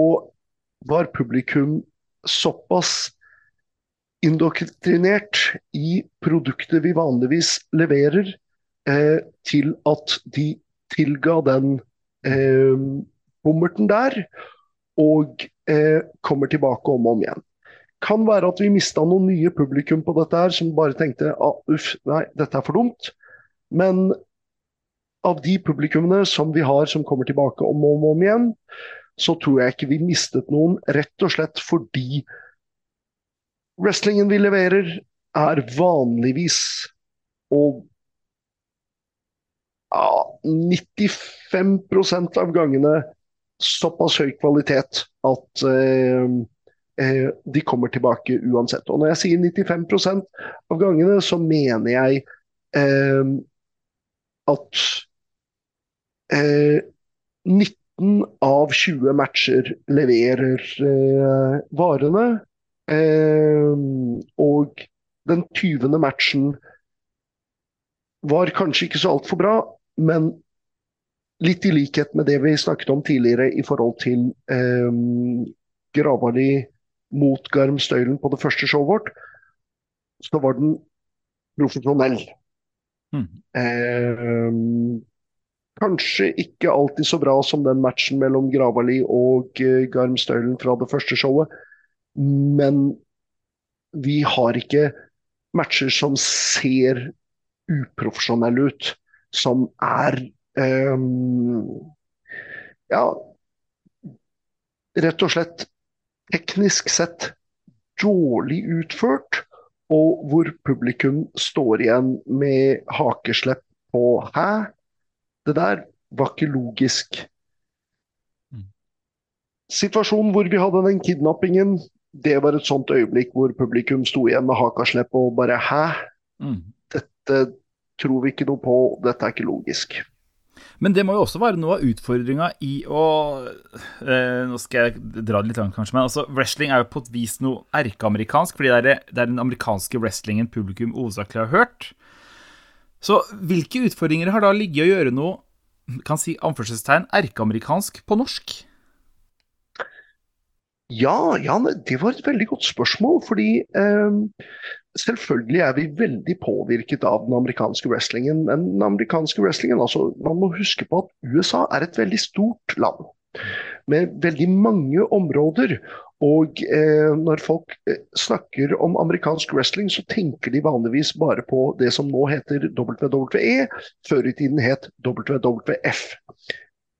var publikum såpass indoktrinert i produktet vi vanligvis leverer, eh, til at de tilga den eh, bommerten der, og eh, kommer tilbake om og om igjen. Kan være at vi mista noen nye publikum på dette her, som bare tenkte ah, uff, nei, dette er for dumt. Men av de publikummene som vi har som kommer tilbake om og om, om igjen, så tror jeg ikke vi mistet noen, rett og slett fordi wrestlingen vi leverer, er vanligvis og ja, 95% av gangene såpass høy kvalitet at eh, eh, de kommer tilbake uansett. Og når jeg sier 95% av gangene, så mener jeg eh, at 19 eh, av 20 matcher leverer eh, varene. Eh, og den 20. matchen var kanskje ikke så altfor bra, men litt i likhet med det vi snakket om tidligere i forhold til eh, Gravali mot Garmstøylen på det første showet vårt, så var den profesjonell. Mm. Eh, kanskje ikke alltid så bra som den matchen mellom Gravali og eh, Garmstøylen fra det første showet, men vi har ikke matcher som ser uprofesjonelle ut som er um, Ja, rett og slett teknisk sett dårlig utført, og hvor publikum står igjen med hakeslepp på 'hæ'? Det der var ikke logisk. Mm. Situasjonen hvor vi hadde den kidnappingen, det var et sånt øyeblikk hvor publikum sto igjen med hakaslepp og bare 'hæ'? Mm. Dette tror vi ikke noe på, dette er ikke logisk. Men det må jo også være noe av utfordringa i å eh, Nå skal jeg dra det litt langt, kanskje, men altså, wrestling er jo på et vis noe erkeamerikansk. Fordi det er, det er den amerikanske wrestlingen publikum hovedsakelig har hørt. Så hvilke utfordringer har da ligget å gjøre noe kan si anførselstegn, erkeamerikansk på norsk? Ja, ja, det var et veldig godt spørsmål. Fordi eh, Selvfølgelig er vi veldig påvirket av den amerikanske wrestlingen. Men den amerikanske wrestlingen, altså, man må huske på at USA er et veldig stort land. Med veldig mange områder. Og eh, når folk eh, snakker om amerikansk wrestling, så tenker de vanligvis bare på det som nå heter WWE. Før i tiden het WWF.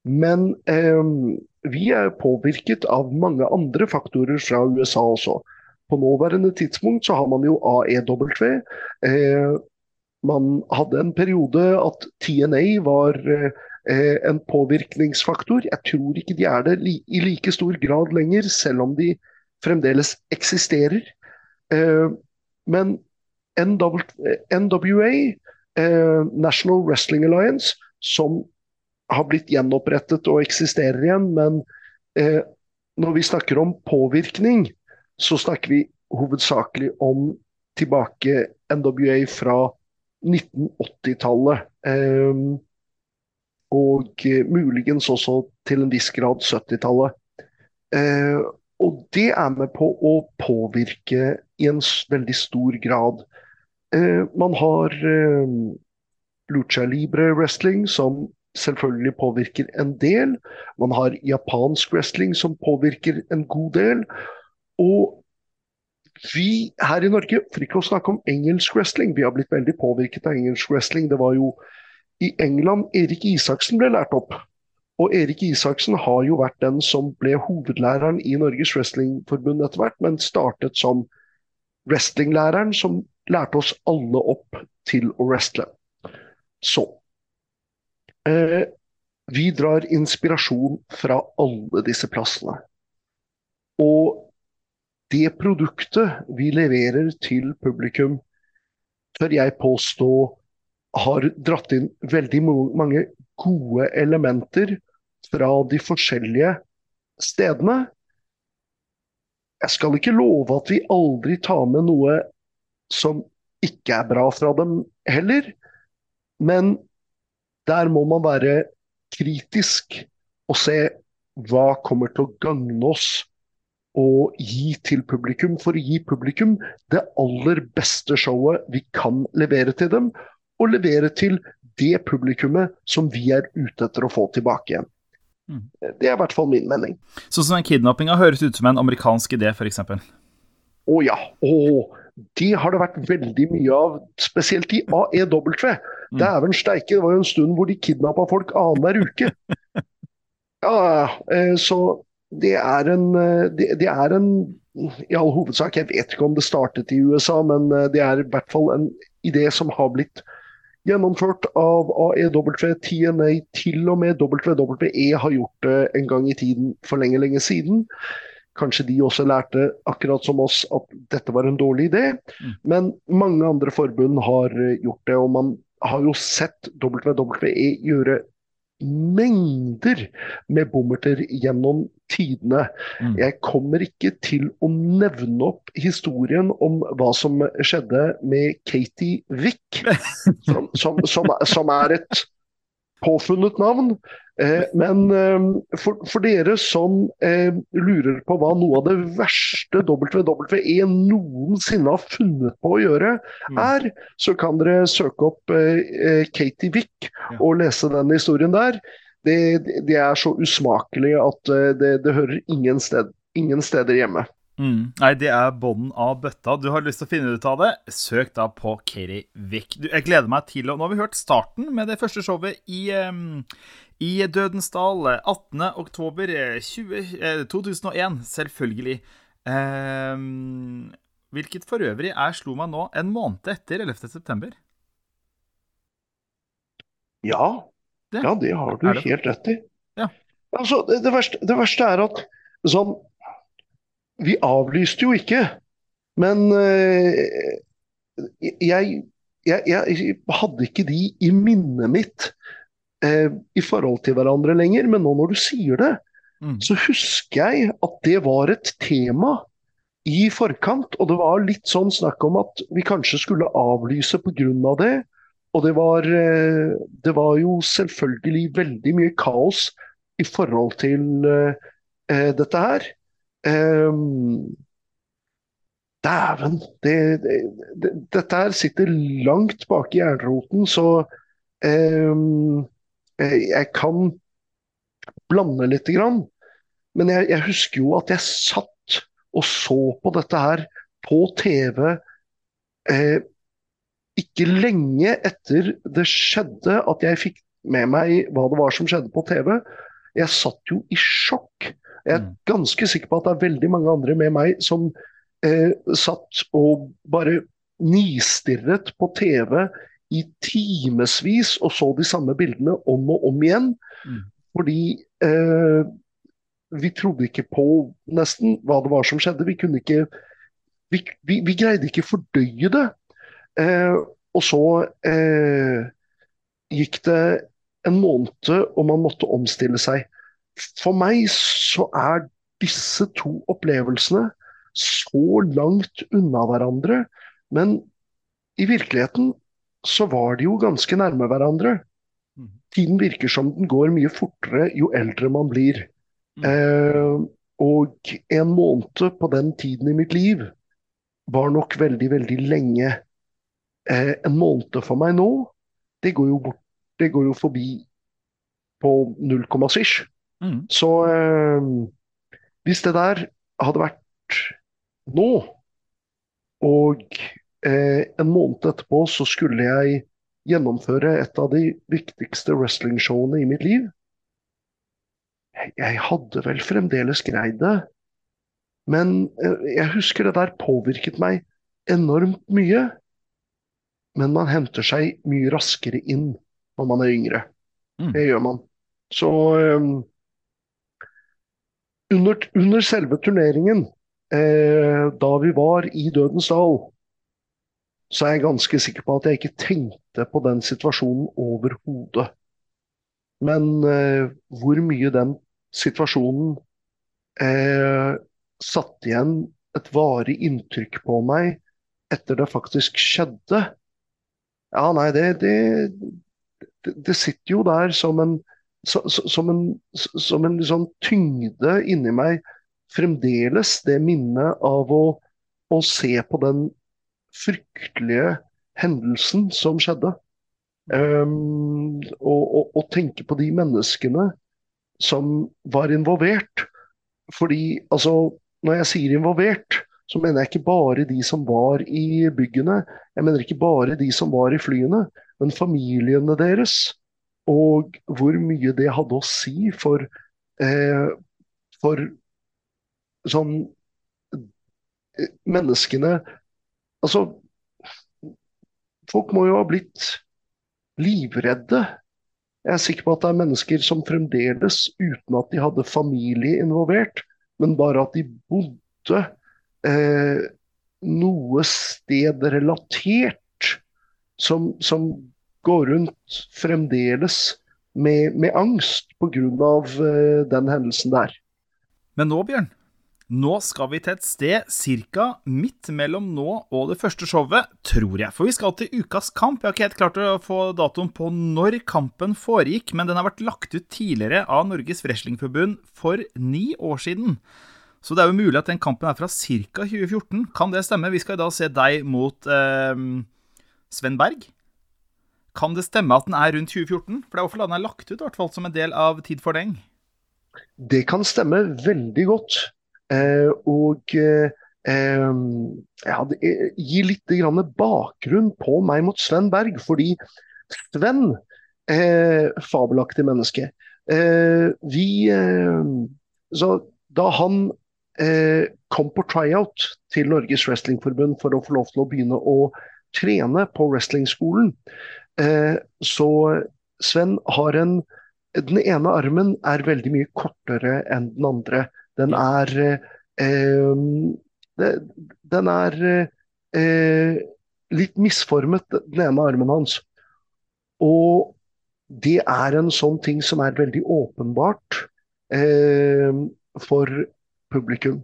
Men eh, vi er påvirket av mange andre faktorer fra USA også. På nåværende tidspunkt så har man jo AEW. Eh, man hadde en periode at TNA var eh, en påvirkningsfaktor. Jeg tror ikke de er det li i like stor grad lenger, selv om de fremdeles eksisterer. Eh, men NW NWA, eh, National Wrestling Alliance, som har blitt gjenopprettet og eksisterer igjen, men eh, når vi snakker om påvirkning, så snakker vi hovedsakelig om tilbake NWA fra 1980-tallet. Eh, og muligens også til en viss grad 70-tallet. Eh, og det er med på å påvirke i en veldig stor grad. Eh, man har eh, lucha libre wrestling, som selvfølgelig påvirker en del. Man har japansk wrestling, som påvirker en god del. Og vi her i Norge, for ikke å snakke om engelsk wrestling, vi har blitt veldig påvirket av engelsk wrestling. Det var jo i England Erik Isaksen ble lært opp. Og Erik Isaksen har jo vært den som ble hovedlæreren i Norges Wrestlingforbund etter hvert, men startet som wrestlinglæreren som lærte oss alle opp til å wrestle. Så eh, Vi drar inspirasjon fra alle disse plassene. Og det produktet vi leverer til publikum, tør jeg påstå har dratt inn veldig mange gode elementer fra de forskjellige stedene. Jeg skal ikke love at vi aldri tar med noe som ikke er bra fra dem heller, men der må man være kritisk og se hva kommer til å gagne oss å gi til publikum, for å gi publikum det aller beste showet vi kan levere til dem, og levere til det publikummet som vi er ute etter å få tilbake igjen. Mm. Det er i hvert fall min mening. Sånn som den kidnappinga høres ut som en amerikansk idé, f.eks.? Å ja. Oh, det har det vært veldig mye av, spesielt i AEW. Mm. Dæven steike, det var jo en stund hvor de kidnappa folk annenhver uke. Ja, eh, så det er en eh, det, det, er en I all hovedsak, jeg vet ikke om det startet i USA, men eh, det er i hvert fall en idé som har blitt gjennomført av AEW, TNA, til og med WWE har gjort det en gang i tiden for lenge, lenge siden. Kanskje de også lærte, akkurat som oss, at dette var en dårlig idé. Mm. Men mange andre forbund har gjort det, og man har jo sett WWE gjøre mengder med bommerter gjennom tidene. Mm. Jeg kommer ikke til å nevne opp historien om hva som skjedde med Katie Wick, som, som, som, som er et påfunnet navn. Eh, men eh, for, for, dere som eh, lurer på hva noe av det verste WWE noensinne har funnet på å gjøre, mm. er, så kan dere søke opp Katie Wick og lese den historien der. Det, det er så usmakelig at det, det hører ingen, sted, ingen steder hjemme. Mm. Nei, det er bånden av bøtta. Du har lyst til å finne ut av det, søk da på Keri Wick. Jeg gleder meg til å Nå har vi hørt starten med det første showet i, um, i Dødensdal 18.10.2001, eh, selvfølgelig. Um, hvilket for øvrig er, slo meg nå, en måned etter 11.9. Ja. Det. ja, det har du helt rett i. Ja. Altså, det, det, verste, det verste er at sånn Vi avlyste jo ikke, men uh, jeg, jeg, jeg, hadde ikke de i minnet mitt eh, i forhold til hverandre lenger, men nå når du sier det, mm. så husker jeg at det var et tema i forkant. Og det var litt sånn snakk om at vi kanskje skulle avlyse pga. det. Og det var, eh, det var, jo selvfølgelig veldig mye kaos i forhold til uh, eh dette her. Um, Dæven! Det, det, det, dette her sitter langt bak i jernroten, så um, jeg kan blande lite grann. Men jeg, jeg, husker jo at jeg satt og så på dette her på TV eh, ikke lenge etter det skjedde at jeg fikk med meg hva det var som skjedde på TV. Jeg satt jo i sjokk. Jeg er mm. ganske sikker på at det er veldig mange andre med meg som eh, satt og bare nistirret på TV i timevis og så de samme bildene om og om igjen. Mm. Fordi eh, vi trodde ikke på nesten hva det var som skjedde. Vi kunne ikke Vi, vi, vi greide ikke fordøye det. Eh, og så eh, gikk det en måned, og man måtte omstille seg. For meg så er disse to opplevelsene så langt unna hverandre. Men i virkeligheten så var de jo ganske nærme hverandre. Mm. Tiden virker som den går mye fortere jo eldre man blir. Mm. Eh, og en måned på den tiden i mitt liv var nok veldig, veldig lenge. Eh, en måned for meg nå, det går jo, bort, det går jo forbi på null komma svisj. Mm. Så eh, hvis det der hadde vært nå, og Eh, en måned etterpå så skulle jeg gjennomføre et av de viktigste wrestlingshowene i mitt liv. Jeg hadde vel fremdeles greid det, men eh, jeg husker det der påvirket meg enormt mye. Men man henter seg mye raskere inn når man er yngre. Mm. Det gjør man. Så um, under, under, selve turneringen, eh, da vi var i Dødens dal, så er jeg ganske sikker på at jeg ikke tenkte på den situasjonen overhodet. Men eh, hvor mye den situasjonen eh, satte igjen et varig inntrykk på meg etter det faktisk skjedde Ja, nei, det, det, det, det sitter jo der som en som en, som en liksom tyngde inni meg fremdeles det minnet av å, å se på den fryktelige hendelsen som skjedde. Um, og, og, og, tenke på de menneskene som var involvert. Fordi, altså, når jeg sier involvert, så mener jeg ikke bare de som var i byggene. Jeg mener ikke bare de som var i flyene, men familiene deres. Og hvor mye det hadde å si for, eh, for sånn eh, Menneskene Altså, folk må jo ha blitt livredde. Jeg er sikker på at det er mennesker som fremdeles, uten at de hadde familie involvert, men bare at de bodde eh, noe sted relatert, som, som går rundt fremdeles med, med angst pga. Eh, den hendelsen der. Men nå, Bjørn, nå skal vi til et sted ca. midt mellom nå og det første showet, tror jeg. For vi skal til ukas kamp. Jeg har ikke helt klart å få datoen på når kampen foregikk, men den har vært lagt ut tidligere av Norges Wrestlingforbund for ni år siden. Så det er jo mulig at den kampen er fra ca. 2014. Kan det stemme? Vi skal da se deg mot eh, Sven Berg. Kan det stemme at den er rundt 2014? For det er hvorfor den er lagt ut, i hvert fall som en del av Tid for deng. Det kan stemme veldig godt. Eh, og eh, ja, det gi litt bakgrunn på meg mot Sven Berg. Fordi Sven, eh, fabelaktig menneske eh, Vi Så da han kom på tryout til Norges Wrestlingforbund for å få lov til å begynne å trene på wrestlingskolen, så Sven har en Den ene armen er veldig mye kortere enn den andre. Den er eh, Den er eh, litt misformet, den ene armen hans. Og det er en sånn ting som er veldig åpenbart eh, for publikum.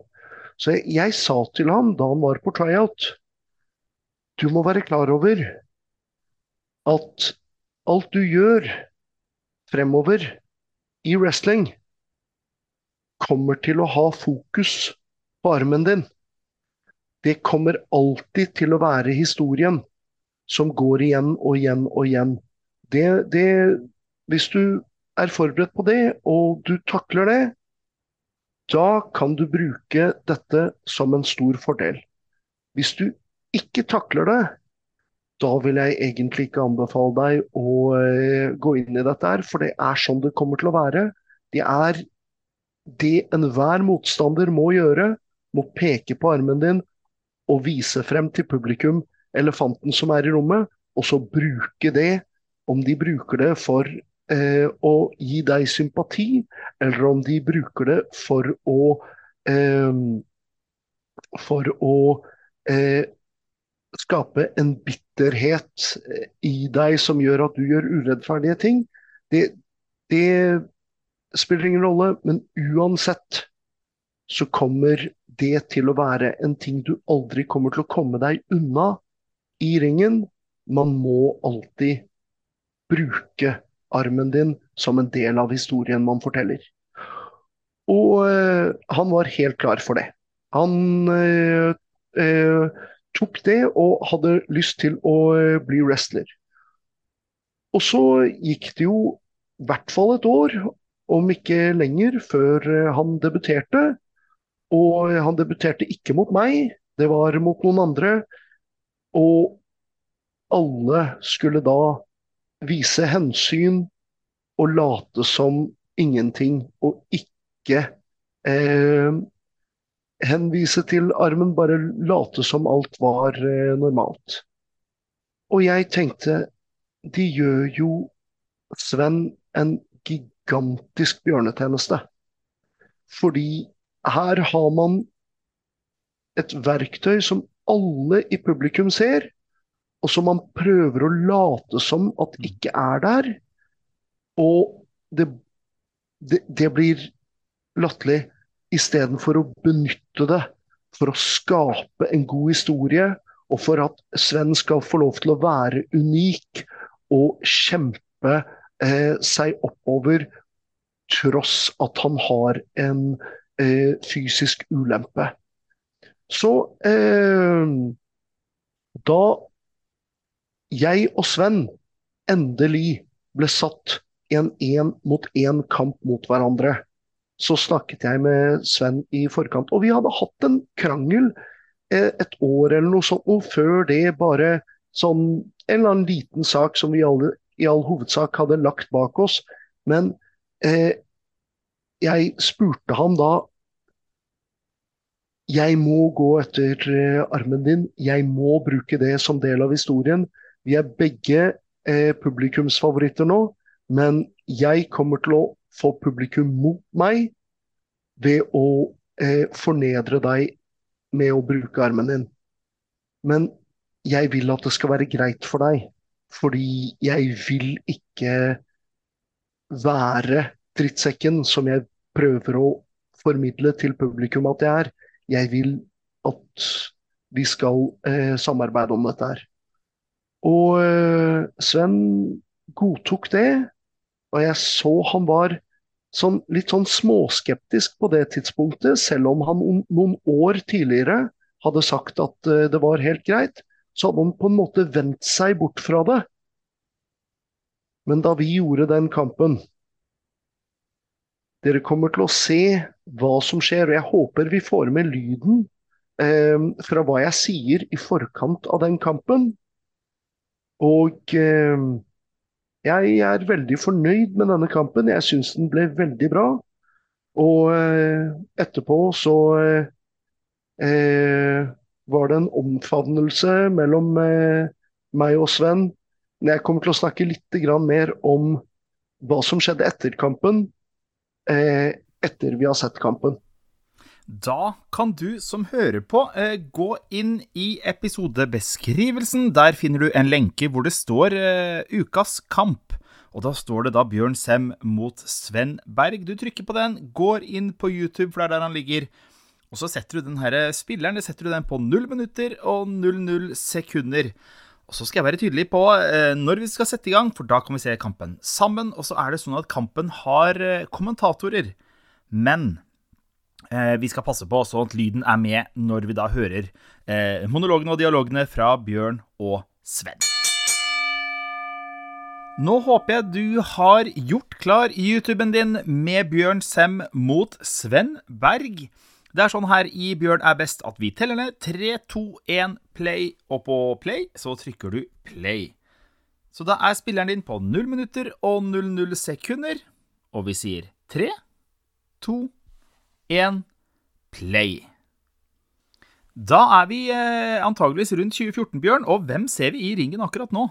Så jeg, jeg, sa til ham da han var på tryout Du må være klar over at alt du gjør fremover i wrestling, kommer til å ha fokus på armen din. Det kommer alltid til å være historien som går igjen og igjen og igjen. Det, det, hvis du er forberedt på det, og du takler det, da kan du bruke dette som en stor fordel. Hvis du ikke takler det, da vil jeg egentlig ikke anbefale deg å uh, gå inn i dette her, for det er sånn det kommer til å være. Det er det enhver motstander må gjøre, må peke på armen din og vise frem til publikum elefanten som er i rommet, og så bruke det, om de bruker det for eh, å gi deg sympati, eller om de bruker det for å eh, For å eh, skape en bitterhet eh, i deg som gjør at du gjør urettferdige ting. Det, det spiller ingen rolle, men uansett så kommer det til å være en ting du aldri kommer til å komme deg unna i ringen. Man må alltid bruke armen din som en del av historien man forteller. Og øh, han var helt klar for det. Han øh, øh, tok det og hadde lyst til å bli wrestler. Og så gikk det jo i hvert fall et år, om ikke lenger, før eh, han debuterte. Og han debuterte ikke mot meg, det var mot noen andre. Og alle skulle da vise hensyn og late som ingenting, og ikke eh, henvise til armen, bare late som alt var eh, normalt. Og jeg tenkte, de gjør jo Sven en gigantisk bjørnetjeneste. Fordi her har man et verktøy som alle i publikum ser, og som man prøver å late som at ikke er der. Og det, det, det blir latterlig istedenfor å benytte det for å skape en god historie, og for at Sven skal få lov til å være unik og kjempe eh, seg oppover tross at han har en eh, fysisk ulempe. Så eh, da jeg og Sven endelig ble satt i en én mot én kamp mot hverandre, så snakket jeg med Sven i forkant. Og vi hadde hatt en krangel eh, et år eller noe sånt, og før det bare sånn en eller annen liten sak som vi alle, i all hovedsak hadde lagt bak oss. Men eh, jeg spurte ham da Jeg må gå etter eh, armen din. Jeg må bruke det som del av historien. Vi er begge eh, publikumsfavoritter nå, men jeg kommer til å få publikum mot meg ved å eh, fornedre deg med å bruke armen din. Men jeg vil at det skal være greit for deg, fordi jeg vil ikke være drittsekken som jeg prøver å formidle til publikum at jeg er. Jeg vil at vi skal eh, samarbeide om dette her. Og eh, Sven godtok det, og jeg så han var sånn, litt sånn småskeptisk på det tidspunktet, selv om han noen år tidligere hadde sagt at uh, det var helt greit, så hadde han på en måte vendt seg bort fra det. Men da vi gjorde den kampen Dere kommer til å se hva som skjer, og jeg håper vi får med lyden eh, fra hva jeg sier i forkant av den kampen. Og eh, jeg er veldig fornøyd med denne kampen. Jeg syns den ble veldig bra. Og eh, etterpå så eh, eh, var det en omfavnelse mellom eh, meg og Sven. Men jeg kommer til å snakke litt mer om hva som skjedde etter kampen, eh, etter vi har sett kampen. Da kan du som hører på, eh, gå inn i episodebeskrivelsen. Der finner du en lenke hvor det står eh, ukas kamp. Og da står det da Bjørn Sem mot Sven Berg. Du trykker på den, går inn på YouTube, for det er der han ligger. Og så setter du den her spilleren setter du den på 0 minutter og 00 sekunder. Og så skal jeg være tydelig på eh, når vi skal sette i gang, for da kan vi se kampen sammen. Og så er det sånn at kampen har eh, kommentatorer. Men Eh, vi skal passe på sånn at lyden er med når vi da hører eh, monologene og dialogene fra Bjørn og Sven. Nå håper jeg du har gjort klar YouTuben din med Bjørn Sem mot Sven Berg. Det er sånn her i Bjørn er best at vi teller ned 3, 2, 1, play, og på play så trykker du play. Så da er spilleren din på 0 minutter og 00 sekunder, og vi sier 3, 2, 1 én, play. Da er vi eh, antageligvis rundt 2014, Bjørn, og hvem ser vi i ringen akkurat nå?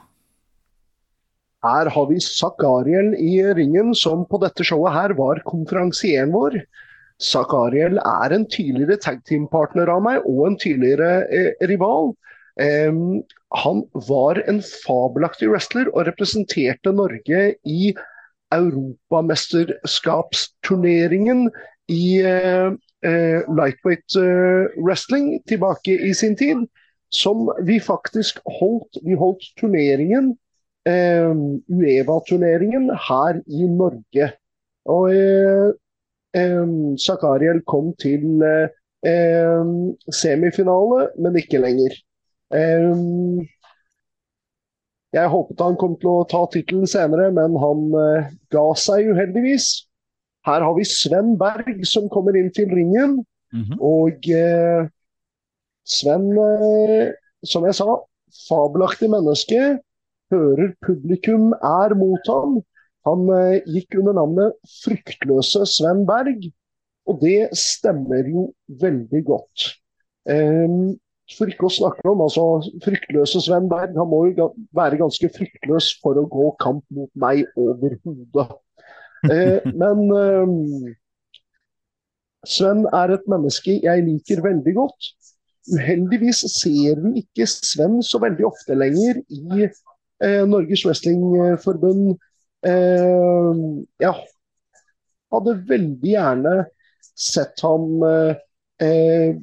Her har vi Zakariel i ringen, som på dette showet her var konferansieren vår. Zakariel er en tidligere tag team-partner av meg, og en tidligere eh, rival. Um, han var en fabelaktig wrestler og representerte Norge i europamesterskapsturneringen i eh, eh, lightweight eh, wrestling tilbake i sin tid, som vi faktisk holdt. Vi holdt turneringen, Ueva-turneringen, her i Norge. Og Zakariel kom til semifinale, men ikke lenger. Jeg håpet han kom til å ta tittelen senere, men han ga seg uheldigvis. Her har vi Sven Berg som kommer inn til ringen. Mm -hmm. Og eh, Sven, eh, som jeg sa, fabelaktig menneske. Hører publikum er mot ham. Han eh, gikk under navnet Fryktløse Sven Berg. Og det stemmer jo veldig godt. Um, for ikke å snakke om altså, fryktløse Sven Berg. Han må jo være ganske fryktløs for å gå kamp mot meg overhodet. Eh, men eh, Sven er et menneske jeg liker veldig godt. Uheldigvis ser vi ikke Sven så veldig ofte lenger i eh, Norges Wrestlingforbund. Eh, jeg hadde veldig gjerne sett ham eh,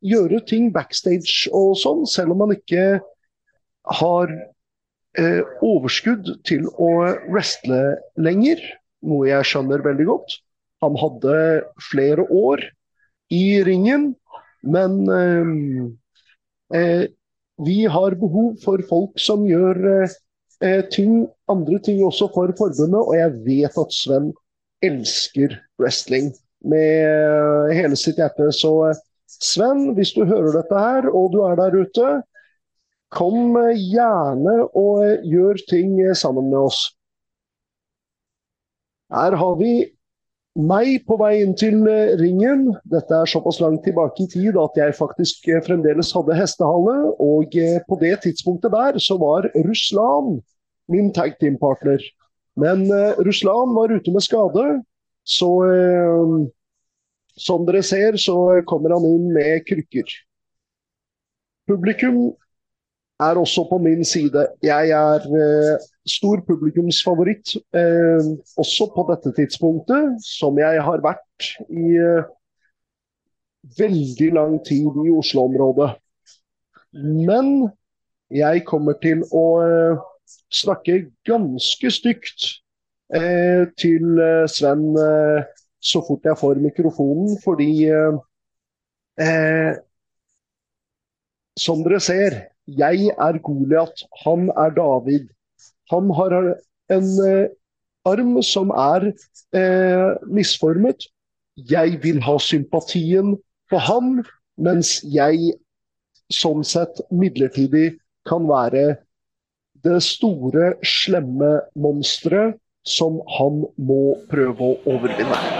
gjøre ting backstage og sånn, selv om han ikke har eh, overskudd til å wrestle lenger. Noe jeg skjønner veldig godt. Han hadde flere år i ringen, men eh, eh, vi har behov for folk som gjør eh, ting, andre ting også for forbundet, og jeg vet at Sven elsker wrestling med hele sitt hjerte. Så Sven, hvis du hører dette her, og du er der ute, kom gjerne og gjør ting sammen med oss. Her har vi meg på vei inn til eh, ringen. Dette er såpass langt tilbake i tid at jeg faktisk eh, fremdeles hadde hestehale. Og eh, på det tidspunktet der så var Ruslan min tag team-partner. Men Ruslan var ute med skade, så som dere ser så kommer han inn med krykker. Publikum er også på min side. Jeg er eh, stor publikumsfavoritt eh, også på dette tidspunktet, som jeg har vært i eh, veldig lang tid i Oslo-området. Men jeg kommer til å eh, snakke ganske stygt eh, til eh, Sven så fort jeg får mikrofonen, fordi som dere ser, jeg er Goliat, han er David. Han har en eh, arm som er eh, misformet. Jeg vil ha sympatien på han, mens jeg sånn sett midlertidig kan være det store, slemme monsteret som han må prøve å overvinne.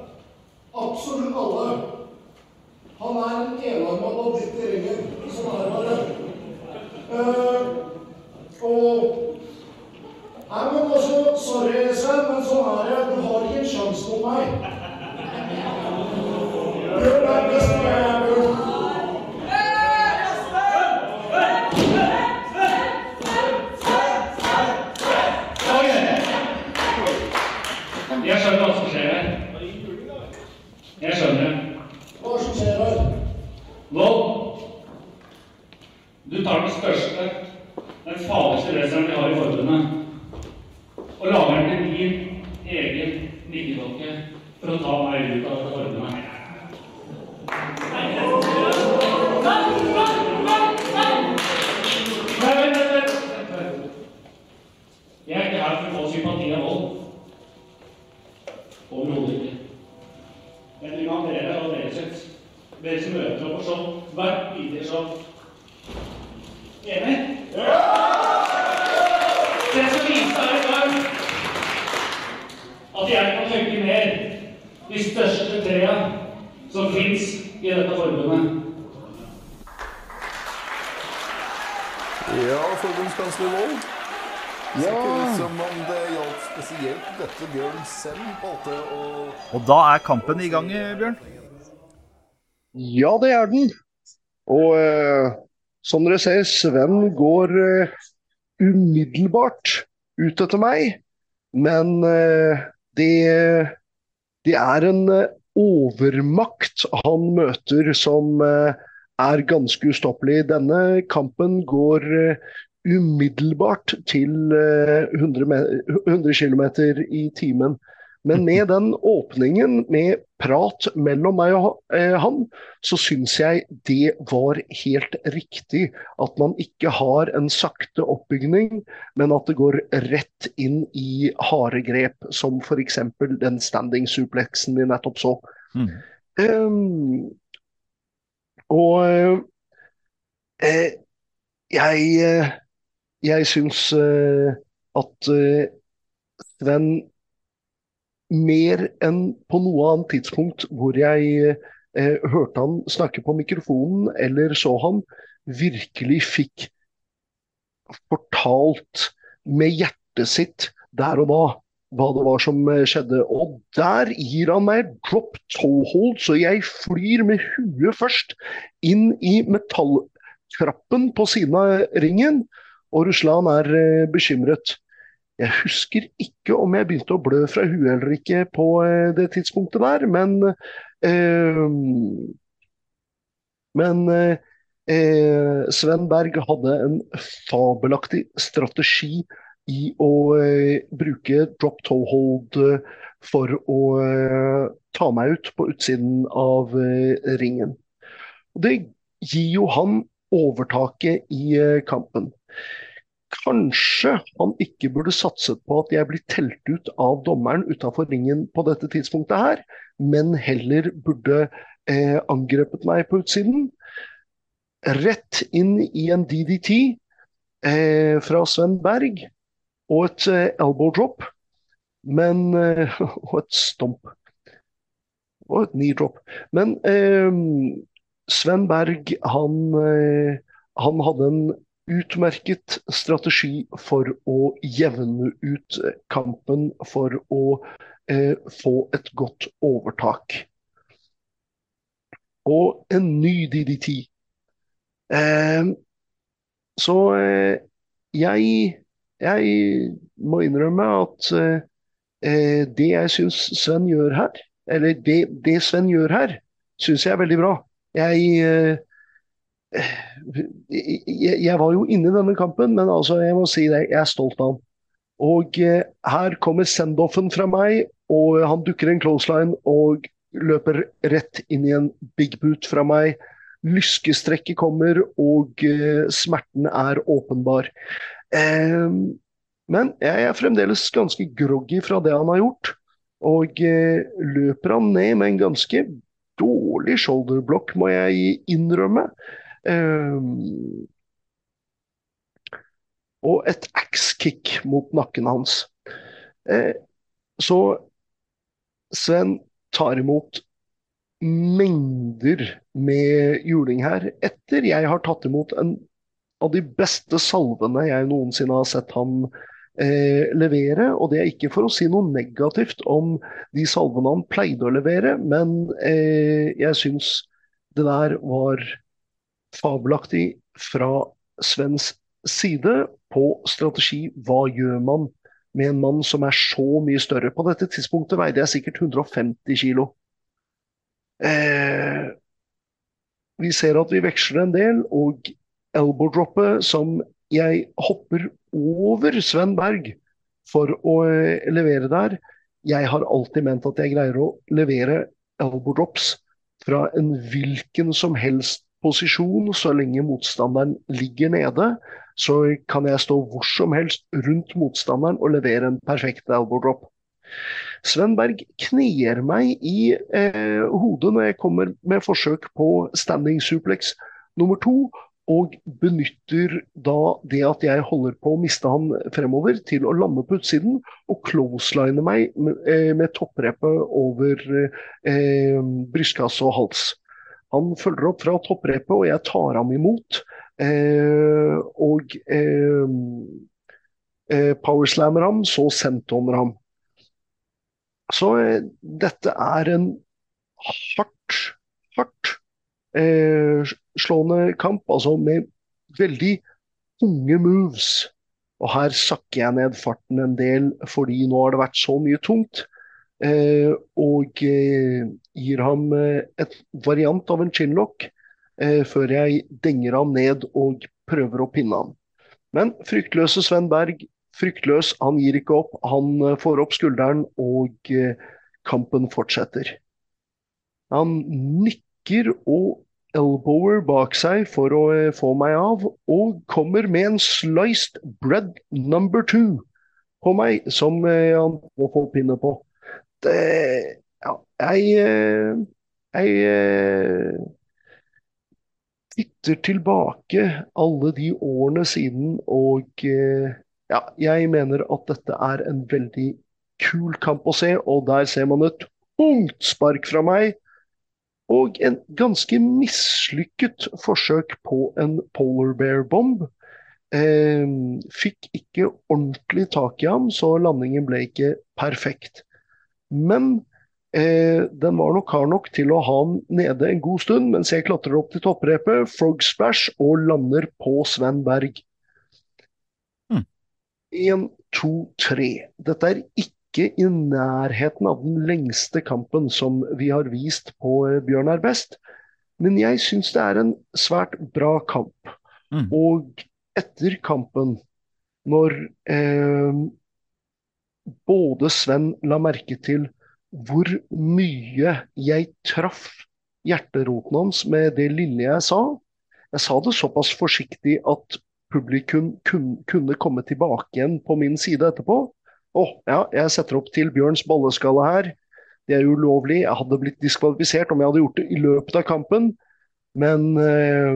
Bizim arabalar kampen i gang, Bjørn? Ja, det er den. Og eh, som dere ser, Sven går eh, umiddelbart ut etter meg. Men eh, det, det, er en overmakt han møter som er ganske ustoppelig. Denne kampen går umiddelbart til 100, 100 km i timen. Men med den åpningen med prat mellom meg og eh, han, så syns jeg det var helt riktig at man ikke har en sakte oppbygning, men at det går rett inn i harde grep, som f.eks. den standing suplexen vi nettopp så. Mm. Um, og eh, jeg, eh, jeg syns eh, at eh, Sven mer enn på noe annet tidspunkt hvor jeg eh, hørte han snakke på mikrofonen eller så han, virkelig fikk fortalt med hjertet sitt der og da hva det var som eh, skjedde. Og der gir han meg drop toe hold, så jeg flyr med huet først inn i metalltrappen på siden av ringen. Og Ruslan er eh, bekymret. Jeg husker ikke om jeg begynte å blø fra huet eller ikke på eh, det tidspunktet der, men eh, Men eh, Sven Berg hadde en fabelaktig strategi i å eh, bruke drop toe hold eh, for å eh, ta meg ut på utsiden av ringen. Det gir jo han overtaket i kampen. Kanskje han ikke burde satset på at jeg blir telt ut av dommeren utafor ringen på dette tidspunktet her, men heller burde eh, angrepet meg på utsiden. Rett inn i en DDT eh, fra Sven Berg og et eh, elbow drop. Men eh, Og et stomp. Og et knee drop. Men eh, Sven Berg, han, eh, han hadde en utmerket strategi for å jevne ut kampen, for å eh, få et godt overtak. Og en ny DDT. Eh, så eh, jeg, jeg må innrømme at eh, det jeg syns Sven gjør her, eller det, det Sven gjør her, syns jeg er veldig bra. Jeg eh, jeg, jeg, var jo inne i denne kampen, men altså, jeg må si det, jeg er stolt av han. Og eh, her kommer sendoffen fra meg, og han dukker en clothesline og løper rett inn i en big boot fra meg. Lyskestrekket kommer, og eh, smerten er åpenbar. Eh, men jeg er fremdeles ganske groggy fra det han har gjort. Og eh, løper han ned med en ganske dårlig shoulderblock, må jeg innrømme. Um, og et axe-kick mot nakken hans. Eh, så Sven tar imot mengder med juling her, etter jeg har tatt imot en av de beste salvene jeg noensinne har sett han eh, levere. Og det er ikke for å si noe negativt om de salvene han pleide å levere, men eh, jeg syns det der var fabelaktig fra Svens side på strategi. Hva gjør man med en mann som er så mye større? På dette tidspunktet veide jeg sikkert 150 kilo. Eh, vi ser at vi veksler en del, og elbow-droppet som jeg hopper over Sven Berg for å eh, levere der. Jeg har alltid ment at jeg greier å levere elbow drops fra en hvilken som helst posisjon så lenge motstanderen ligger nede. Så kan jeg stå hvor som helst rundt motstanderen og levere en perfekt elbow drop. Sven Berg kner meg i eh, hodet når jeg kommer med forsøk på standing suplex nummer to, og benytter da det at jeg holder på å miste han fremover, til å lande på utsiden og closeline meg med, eh, med topprepet over eh, brystkasse og hals. Han følger opp fra topprepet, og jeg tar ham imot. Eh, og eh, eh, powerslammer ham, så sentoner ham. Så eh, dette er en hardt, hardt eh, slående kamp, altså med veldig tunge moves. Og her sakker jeg ned farten en del, fordi nå har det vært så mye tungt. Eh, og gir ham eh, et variant av en chinlock før jeg denger ham ned og prøver å pinne ham. Men fryktløse Sven Berg fryktløs. Han gir ikke opp. Han eh, får opp skulderen, og eh, kampen fortsetter. Han nikker og elbower bak seg for å eh, få meg av, og kommer med en sliced bread number two på meg, som eh, han må få pinne på. Det, jeg eh, Jeg eh, tilbake alle de årene siden, og eh, ja, jeg mener at dette er en veldig kul kamp å se, og der ser man et tungt spark fra meg. Og en ganske mislykket forsøk på en polar bear bomb. Eh, fikk ikke ordentlig tak i ham, så landingen ble ikke perfekt. Men eh, den var nok hard nok til å ha den nede en god stund, mens jeg klatrer opp til topprepet, frog splash, og lander på Sven Berg. Hmm. Én, to, tre. Dette er ikke i nærheten av den lengste kampen som vi har vist på eh, Bjørn er best, men jeg syns det er en svært bra kamp. Mm. Og etter kampen, når eh, både Sven la merke til hvor mye jeg traff hjerteroten hans med det lille jeg sa. Jeg sa det såpass forsiktig at publikum kunne komme tilbake igjen på min side etterpå. Å, ja, jeg setter opp til Bjørns balleskalle her. Det er ulovlig. Jeg hadde blitt diskvalifisert om jeg hadde gjort det i løpet av kampen. Men eh,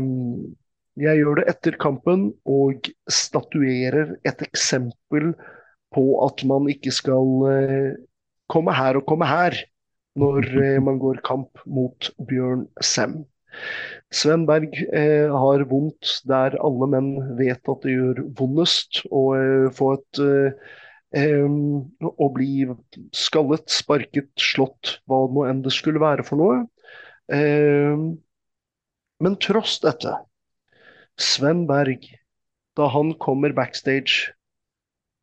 jeg gjør det etter kampen og statuerer et eksempel på at man ikke skal eh, komme her og komme her når eh, man går kamp mot Bjørn Sem. Sven Berg eh, har vondt der alle menn vet at det gjør vondest å eh, få et eh, Å bli skallet, sparket, slått, hva nå enn det skulle være for noe. Men tross dette, Sven Berg, da han kommer backstage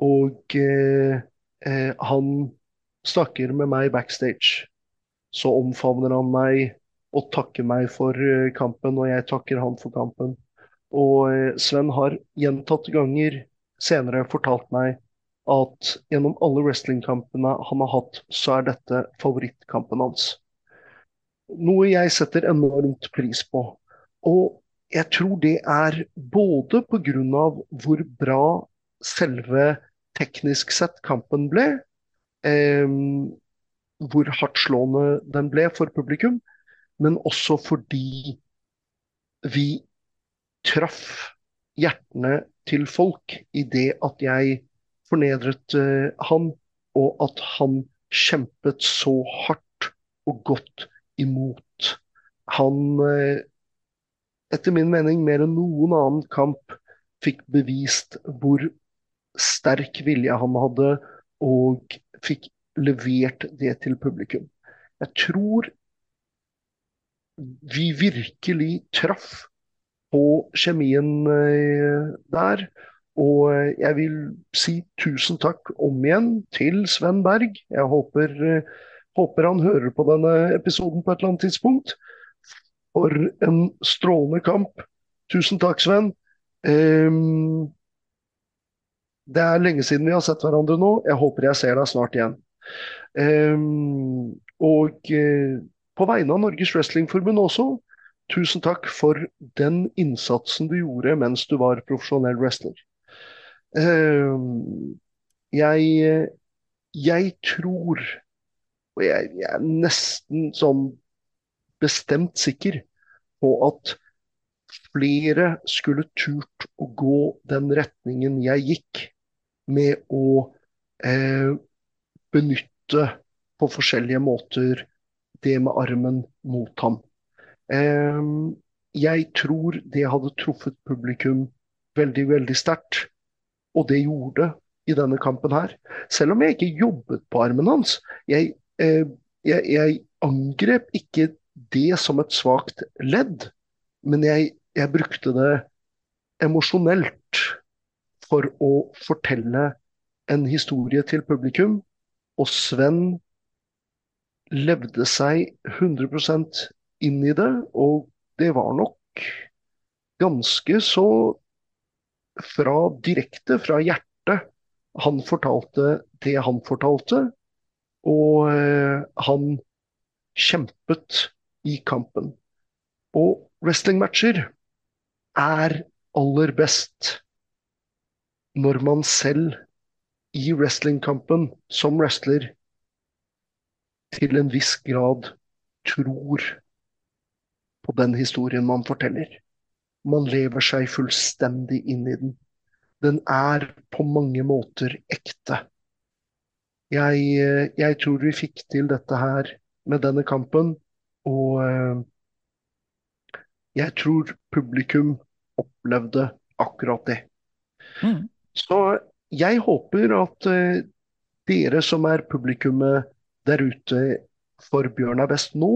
og eh, eh, han snakker med meg backstage, så omfavner han meg og takker meg for eh, kampen, og jeg takker han for kampen. Og eh, Sven har gjentatte ganger senere fortalt meg at gjennom alle wrestlingkampene han har hatt, så er dette favorittkampen hans. Noe jeg setter enormt pris på. Og jeg tror det er både pga. hvor bra selve teknisk sett kampen ble, hvor hardtslående den ble for publikum, men også fordi vi traff hjertene til folk i det at jeg fornedret eh, han, og at han kjempet så hardt og godt imot. Han, eh, etter min mening, mer enn noen annen kamp fikk bevist hvor sterk vilje han hadde, og fikk levert det til publikum. Jeg tror vi virkelig traff på kjemien eh, der. Og eh, jeg vil si tusen takk om igjen til Sven Berg. Jeg håper, eh, håper han hører på denne episoden på et eller annet tidspunkt. For en strålende kamp. Tusen takk, Sven. Ehm, det er lenge siden vi har sett hverandre nå. Jeg håper jeg ser deg snart igjen. Um, og uh, på vegne av Norges Wrestlingforbund også, tusen takk for den innsatsen du gjorde mens du var profesjonell wrestler. Um, jeg, jeg tror, og jeg, jeg er nesten sånn bestemt sikker på at flere skulle turt å gå den retningen jeg gikk, med å eh, benytte på forskjellige måter det med armen mot ham. Eh, jeg tror det hadde truffet publikum veldig, veldig sterkt, og det gjorde i denne kampen her. Selv om jeg ikke jobbet på armen hans. Jeg, eh, jeg, jeg angrep ikke det som et svakt ledd, men jeg, jeg brukte det emosjonelt for å fortelle en historie til publikum. Og Sven levde seg 100% inn i det, og det var nok ganske så fra direkte fra hjertet han fortalte det han fortalte, og eh, han kjempet i kampen. Og wrestlingmatcher er aller best når man selv i wrestlingkampen som wrestler til en viss grad tror på den historien man forteller. Man lever seg fullstendig inn i den. Den er på mange måter ekte. Jeg, jeg tror vi fikk til dette her med denne kampen, og eh, jeg tror publikum opplevde akkurat det. Mm. Så jeg håper at eh, dere som er publikummet der ute for Bjørn er best nå,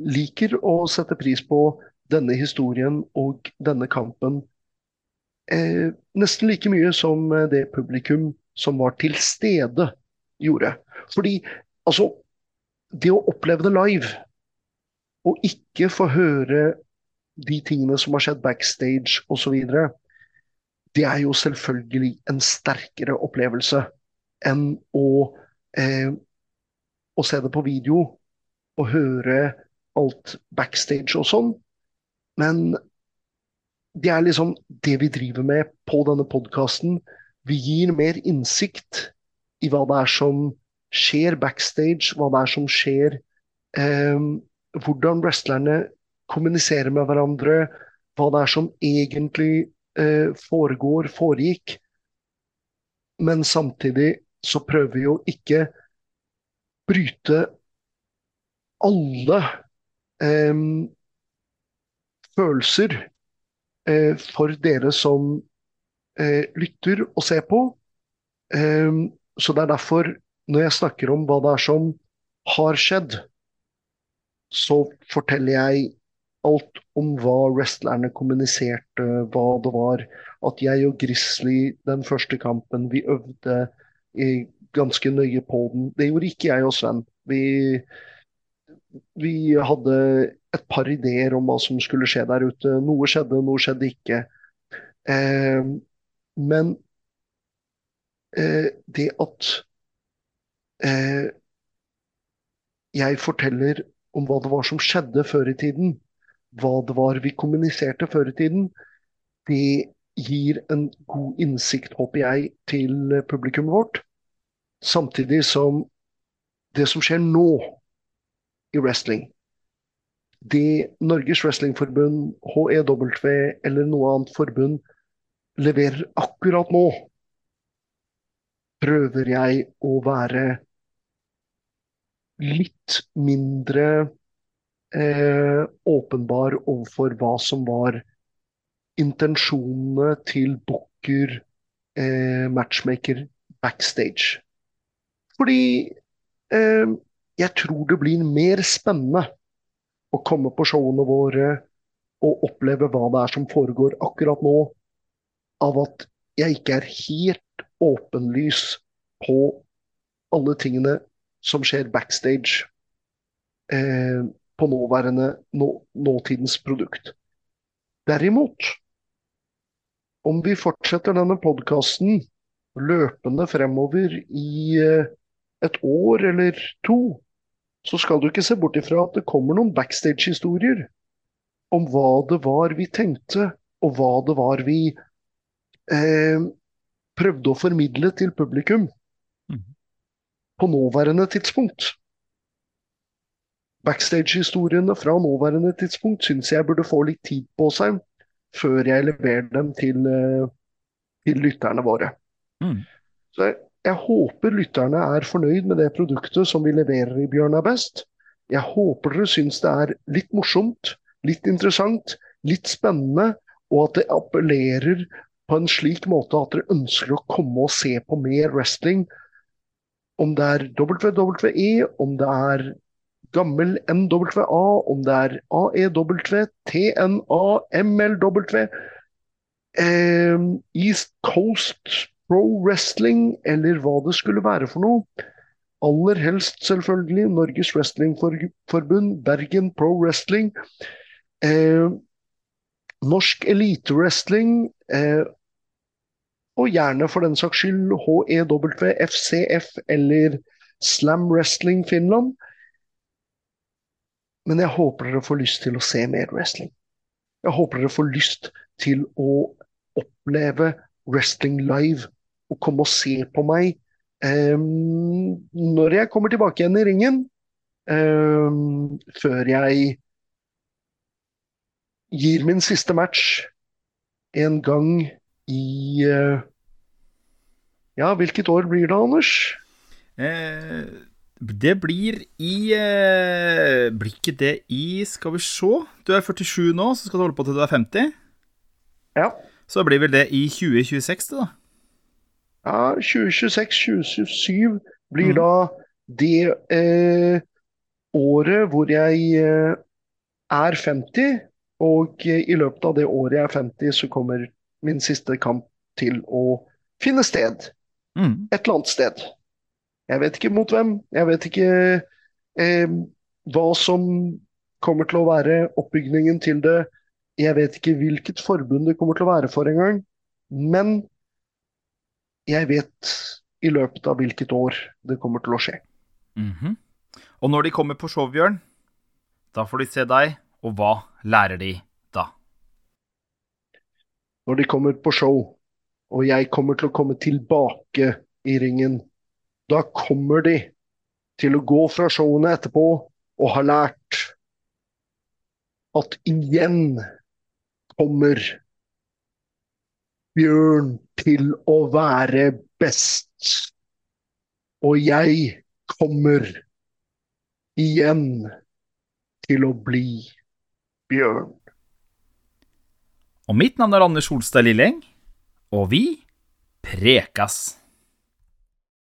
liker å sette pris på denne historien og denne kampen eh, nesten like mye som det publikum som var til stede, gjorde. Fordi altså Det å oppleve det live, og ikke få høre de tingene som har skjedd backstage osv., det er jo selvfølgelig en sterkere opplevelse enn å, eh, å se det på video og høre alt backstage og sånn. Men det er liksom det vi driver med på denne podkasten. Vi gir mer innsikt i hva det er som skjer backstage, hva det er som skjer eh, Hvordan wrestlerne kommuniserer med hverandre, hva det er som egentlig foregår, foregikk. Men samtidig så prøver vi å ikke bryte alle eh, følelser eh, for dere som eh, lytter og ser på. Eh, så det er derfor, når jeg snakker om hva det er som har skjedd, så forteller jeg alt om hva wrestlerne kommuniserte, hva det var. At jeg og Grizzly den første kampen, vi øvde ganske nøye på den. Det gjorde ikke jeg og Sven. Vi, vi hadde et par ideer om hva som skulle skje der ute. Noe skjedde, noe skjedde ikke. Eh, men eh, det at eh, jeg forteller om hva det var som skjedde før i tiden, hva det var vi kommuniserte før i tiden, det gir en god innsikt, håper jeg, til publikummet vårt. Samtidig som det som skjer nå i wrestling, det Norges Wrestlingforbund, HEW eller noe annet forbund leverer akkurat nå, prøver jeg å være litt mindre eh, åpenbar overfor hva som var intensjonene til booker, eh, matchmaker, backstage. Fordi eh, jeg tror det blir mer spennende å komme på showene våre og oppleve hva det er som foregår akkurat nå, av at jeg ikke er helt åpenlys på alle tingene som skjer backstage. Eh, på nåværende nå, nåtidens produkt. Derimot, om vi fortsetter denne podkasten løpende fremover i eh, et år eller to, så skal du ikke se bort ifra at det kommer noen backstage-historier om hva det var vi tenkte, og hva det var vi eh, prøvde å formidle til publikum mm. på nåværende tidspunkt backstage-historiene fra nåværende tidspunkt syns jeg burde få litt tid på seg før jeg leverer dem til, eh, til lytterne våre. Mm. Så jeg, jeg, håper lytterne er fornøyd med det produktet som vi leverer i Bjørnar Best. Jeg håper dere syns det er litt morsomt, litt interessant, litt spennende, og at det appellerer på en slik måte at dere ønsker å komme og se på mer wrestling. Om det er WWE, om det er gammel NWA, om det er AEW, TNA, MLW, eh, East Coast Pro Wrestling, eller hva det skulle være for noe. Aller helst selvfølgelig Norges Wrestlingforbund, Bergen Pro Wrestling, eh, Norsk Elitewrestling, eh, og gjerne for den saks skyld HEW, FCF eller Slam Wrestling Finland. Men jeg håper dere får lyst til å se mer wrestling. Jeg håper dere får lyst til å oppleve wrestling live og komme og se på meg um, når jeg kommer tilbake igjen i ringen. Um, før jeg gir min siste match en gang i uh, Ja, hvilket år blir det, Anders? Eh, det blir i eh, Blir ikke det i Skal vi se. Du er 47 nå, så skal du holde på til du er 50. Ja. Så blir vel det i 2026, det, da. Ja, 2026-2027 blir mm. da det eh, året hvor jeg eh, er 50, og eh, i løpet av det året jeg er 50, så kommer min siste kamp til å finne sted. Mm. Et eller annet sted. Jeg vet ikke mot hvem. Jeg vet ikke eh, hva som kommer til å være oppbygningen til det. Jeg vet ikke hvilket forbund det kommer til å være for engang. Men jeg vet i løpet av hvilket år det kommer til å skje. Mhm. Og når de kommer på show, Bjørn, da får de se deg, og hva lærer de da? Når de kommer på show, og jeg kommer til å komme tilbake i ringen, da kommer de til å gå fra showene etterpå og ha lært at igjen kommer Bjørn til å være best. Og jeg kommer igjen til å bli Bjørn. Og mitt navn er Anders Holstad Lilleng, og vi prekas.